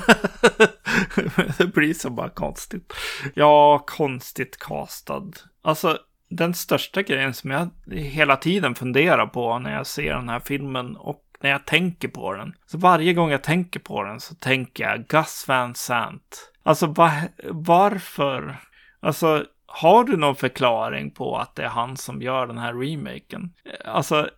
det blir så bara konstigt. Ja, konstigt castad. Alltså, den största grejen som jag hela tiden funderar på när jag ser den här filmen och när jag tänker på den. Så varje gång jag tänker på den så tänker jag Gus Van Sant. Alltså va, varför? Alltså har du någon förklaring på att det är han som gör den här remaken? Alltså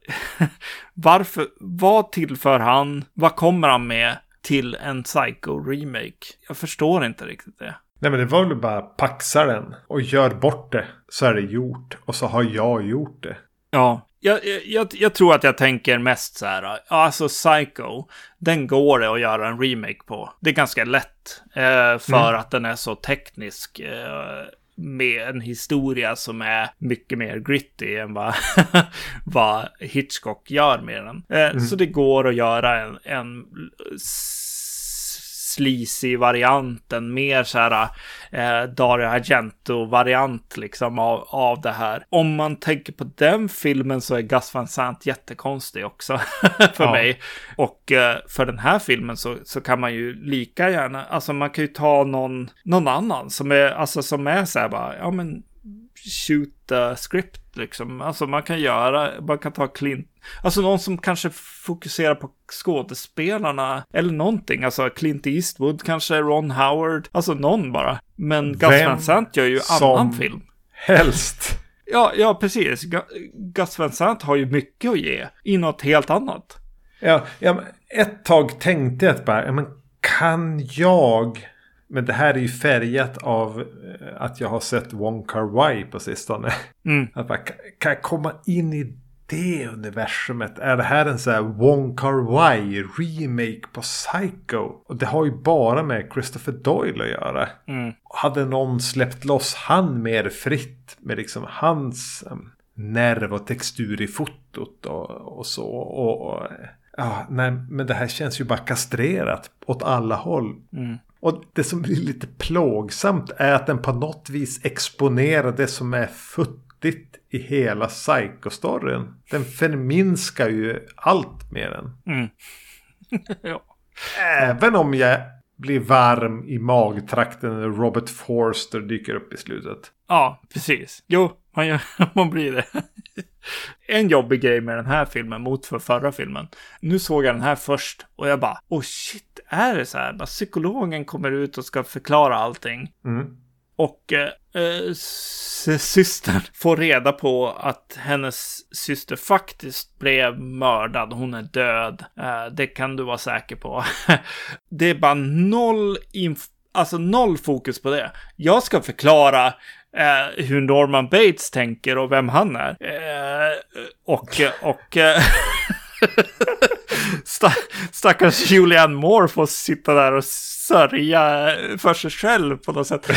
[laughs] varför? Vad tillför han? Vad kommer han med till en Psycho-remake? Jag förstår inte riktigt det. Nej men det var väl bara paxa den och gör bort det. Så är det gjort. Och så har jag gjort det. Ja, jag, jag, jag tror att jag tänker mest så här. Alltså Psycho, den går det att göra en remake på. Det är ganska lätt. Eh, för att den är så teknisk. Eh, med en historia som är mycket mer gritty än vad, [laughs] vad Hitchcock gör med den. Eh, Så det går att göra en, en sleazy varianten, mer så här eh, Dario Argento-variant liksom av, av det här. Om man tänker på den filmen så är Gus Van Sant jättekonstig också [laughs] för Ja. mig. Och eh, för den här filmen så, så kan man ju lika gärna, alltså man kan ju ta någon, någon annan som är, alltså som är så här bara, ja men shoot the script liksom. Alltså man kan göra, man kan ta Clint, alltså någon som kanske fokuserar på skådespelarna eller någonting. Alltså Clint Eastwood, kanske Ron Howard, alltså någon bara. Men Gus Van Sant gör ju annan film. Helst. [laughs] Ja, ja precis. Gu- Gus Van Sant har ju mycket att ge i något helt annat. Ja, ja, ett tag tänkte jag att bara, men kan jag... Men det här är ju färgat av eh, att jag har sett Wong Kar Wai på sistone. Mm. [laughs] Att bara, kan, kan jag komma in i det universumet? Är det här en sån här Wong Kar Wai remake på Psycho? Och det har ju bara med Christopher Doyle att göra. Mm. Hade någon släppt loss han mer fritt med liksom hans um, nerv och textur i fotot och, och så. Och, och, ja, nej, men det här känns ju bara kastrerat åt alla håll. Mm. Och det som blir lite plågsamt är att den på något vis exponerar det som är futtigt i hela Psycho-storyn. Den förminskar ju allt med den. Mm. [laughs] ja. Även om jag blir varm i magtrakten när Robert Forster dyker upp i slutet. ja, precis. Jo, man, gör, [laughs] man blir det. En jobbig grej med den här filmen mot för förra filmen. Nu såg jag den här först och jag bara, oh shit, är det så här? Bara Psykologen kommer ut och ska förklara allting. Mm. Och eh, eh, sy- systern får reda på att hennes syster faktiskt blev mördad. Hon är död. Eh, det kan du vara säker på. [laughs] det är bara noll inf- Alltså noll fokus på det. Jag ska förklara eh, hur Norman Bates tänker och vem han är. Eh, och, och eh, [laughs] sta- stackars Julianne Moore får sitta där och sörja för sig själv på något sätt.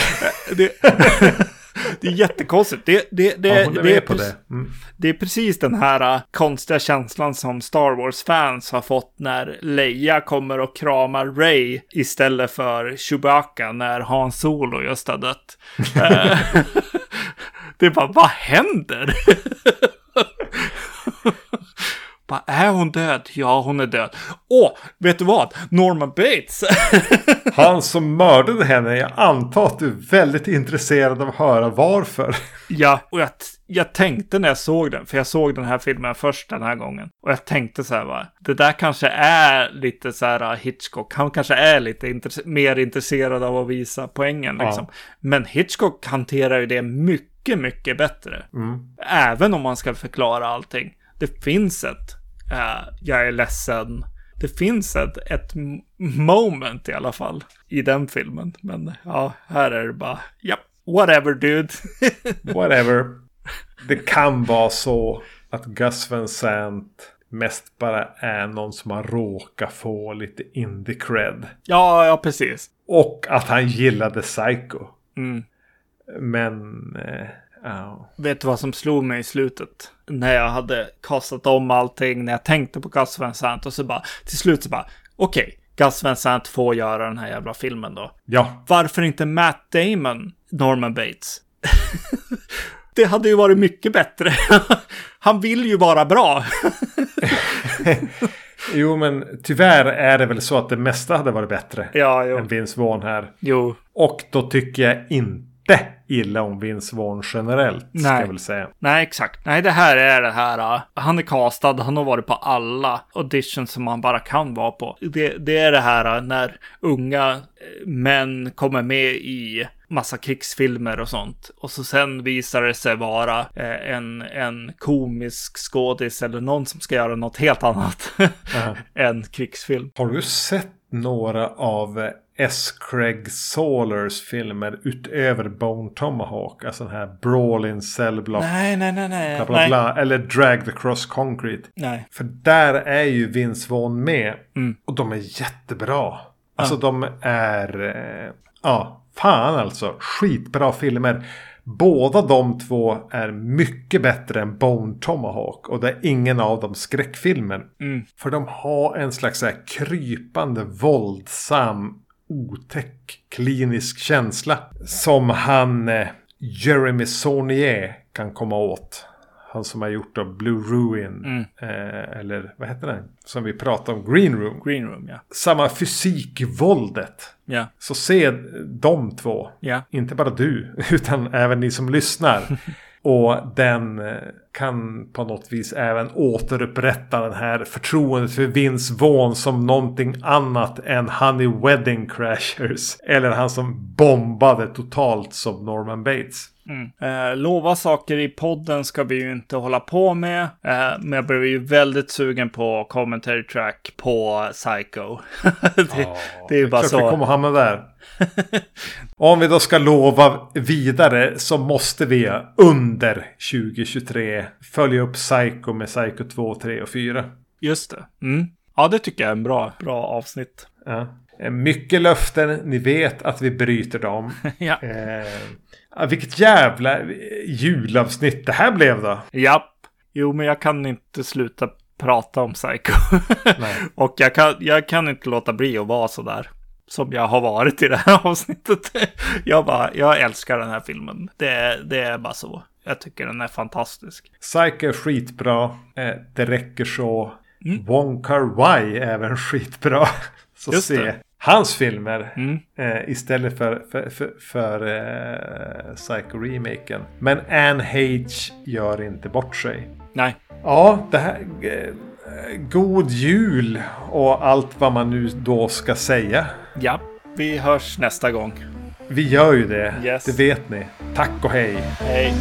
Det, [laughs] det är jättekonstigt. Det, det, det, Ja, det, är med på prec- det. Mm. det är precis den här uh, konstiga känslan som Star Wars-fans har fått när Leia kommer och kramar Ray istället för Chewbacca när Han Solo just har dött. Eh, [laughs] det är bara, vad händer? [laughs] Bara, är hon död? Ja, hon är död. Åh, vet du vad? Norman Bates. [laughs] Han som mördade henne, jag antar att du är väldigt intresserad av att höra varför. ja, och jag, jag tänkte när jag såg den, för jag såg den här filmen först den här gången. Och jag tänkte så här, va, det där kanske är lite så här uh, Hitchcock. Han kanske är lite intresse mer intresserad av att visa poängen liksom. Ja. Men Hitchcock hanterar ju det mycket, mycket bättre. Även om man ska förklara allting. Det finns ett, eh, jag är ledsen. Det finns ett, ett moment i alla fall i den filmen. Men ja, här är det bara, ja, whatever dude. [laughs] Whatever. Det kan vara så att Gus Van Sant mest bara är någon som har råkat få lite indie cred. ja, ja, precis. Och att han gillade Psycho. Mm. Men... Eh, ja. Vet du vad som slog mig i slutet? När jag hade kastat om allting, när jag tänkte på Gus Van Sant och så bara till slut så bara okej, Gus Van Sant får göra den här jävla filmen då. ja, Varför inte Matt Damon, Norman Bates? [laughs] det hade ju varit mycket bättre. [laughs] Han vill ju vara bra. [laughs] jo men tyvärr är det väl så att det mesta hade varit bättre ja, än. Vince Vaughn här. Jo, Och då tycker jag inte illa om Vince Vaughn generellt. Ska Nej. jag väl säga. nej exakt. Nej, det här är det här. uh, Han är castad, han har varit på alla auditions som han bara kan vara på. Det, det är det här uh, när unga eh, män kommer med i massa krigsfilmer och sånt. Och så sen visar det sig vara eh, en, en komisk skådis eller någon som ska göra något helt annat [laughs] [laughs] än krigsfilm. Har du sett några av eh, S. Craig Saulers filmer utöver Bone Tomahawk? Alltså den här Brawl in Cell Block. Nej, nej, nej, nej. Bla, bla, nej. bla, eller Drag the Cross Concrete. nej. För där är ju Vince Vaughn med. Mm. Och de är jättebra. Alltså de är... Eh, ja, fan alltså. Skitbra filmer. Båda de två är mycket bättre än Bone Tomahawk. Och det är ingen av dem skräckfilmer. Mm. För de har en slags så här krypande, våldsam, otäck, klinisk känsla. Som han, eh, Jeremy Saunier, kan komma åt. Han som har gjort då Blue Ruin. Mm. Eh, eller vad heter den? Som vi pratade om, Green Room. Green Room, ja. Samma fysik i våldet. Ja, Så se de två. ja. Inte bara du, [laughs] utan även ni som lyssnar. Och den eh, kan på något vis även återupprätta den här förtroendet för Vince Vaughn som någonting annat än Honey Wedding Crashers. Eller han som bombade totalt som Norman Bates. Mm. Eh, lova saker i podden ska vi ju inte hålla på med. Eh, men jag blev ju väldigt sugen på commentary track på Psycho. [laughs] det, det är ju bara Klart vi så. kommer hamna där. [laughs] Om vi då ska lova vidare så måste vi under 2023 följa upp Psycho med Psycho 2, 3 och 4. Just det. Mm. Ja, det tycker jag är en bra, bra avsnitt. Ja. Eh, Mycket löften, ni vet att vi bryter dem. [laughs] ja. Eh, ja, vilket jävla julavsnitt det här blev då. Japp. Jo, men jag kan inte sluta prata om Psycho. [laughs] Och jag kan, jag kan inte låta bli att vara så där. Som jag har varit i det här [laughs] avsnittet. jag bara, jag älskar den här filmen. Det, det är bara så. Jag tycker den är fantastisk. Psycho är skitbra. Eh, det räcker så. Mm. Wong Kar Wai är även skitbra. [laughs] Så Just se det. Hans filmer. Mm. Eh, istället för, för, för, för eh, Psycho-remaken. Men Anne Hage gör inte bort sig. Nej, Ja, det här... Eh, god jul och allt vad man nu då ska säga. ja. Vi hörs nästa gång. Vi gör ju det. Yes. Det vet ni. Tack och hej. Hej.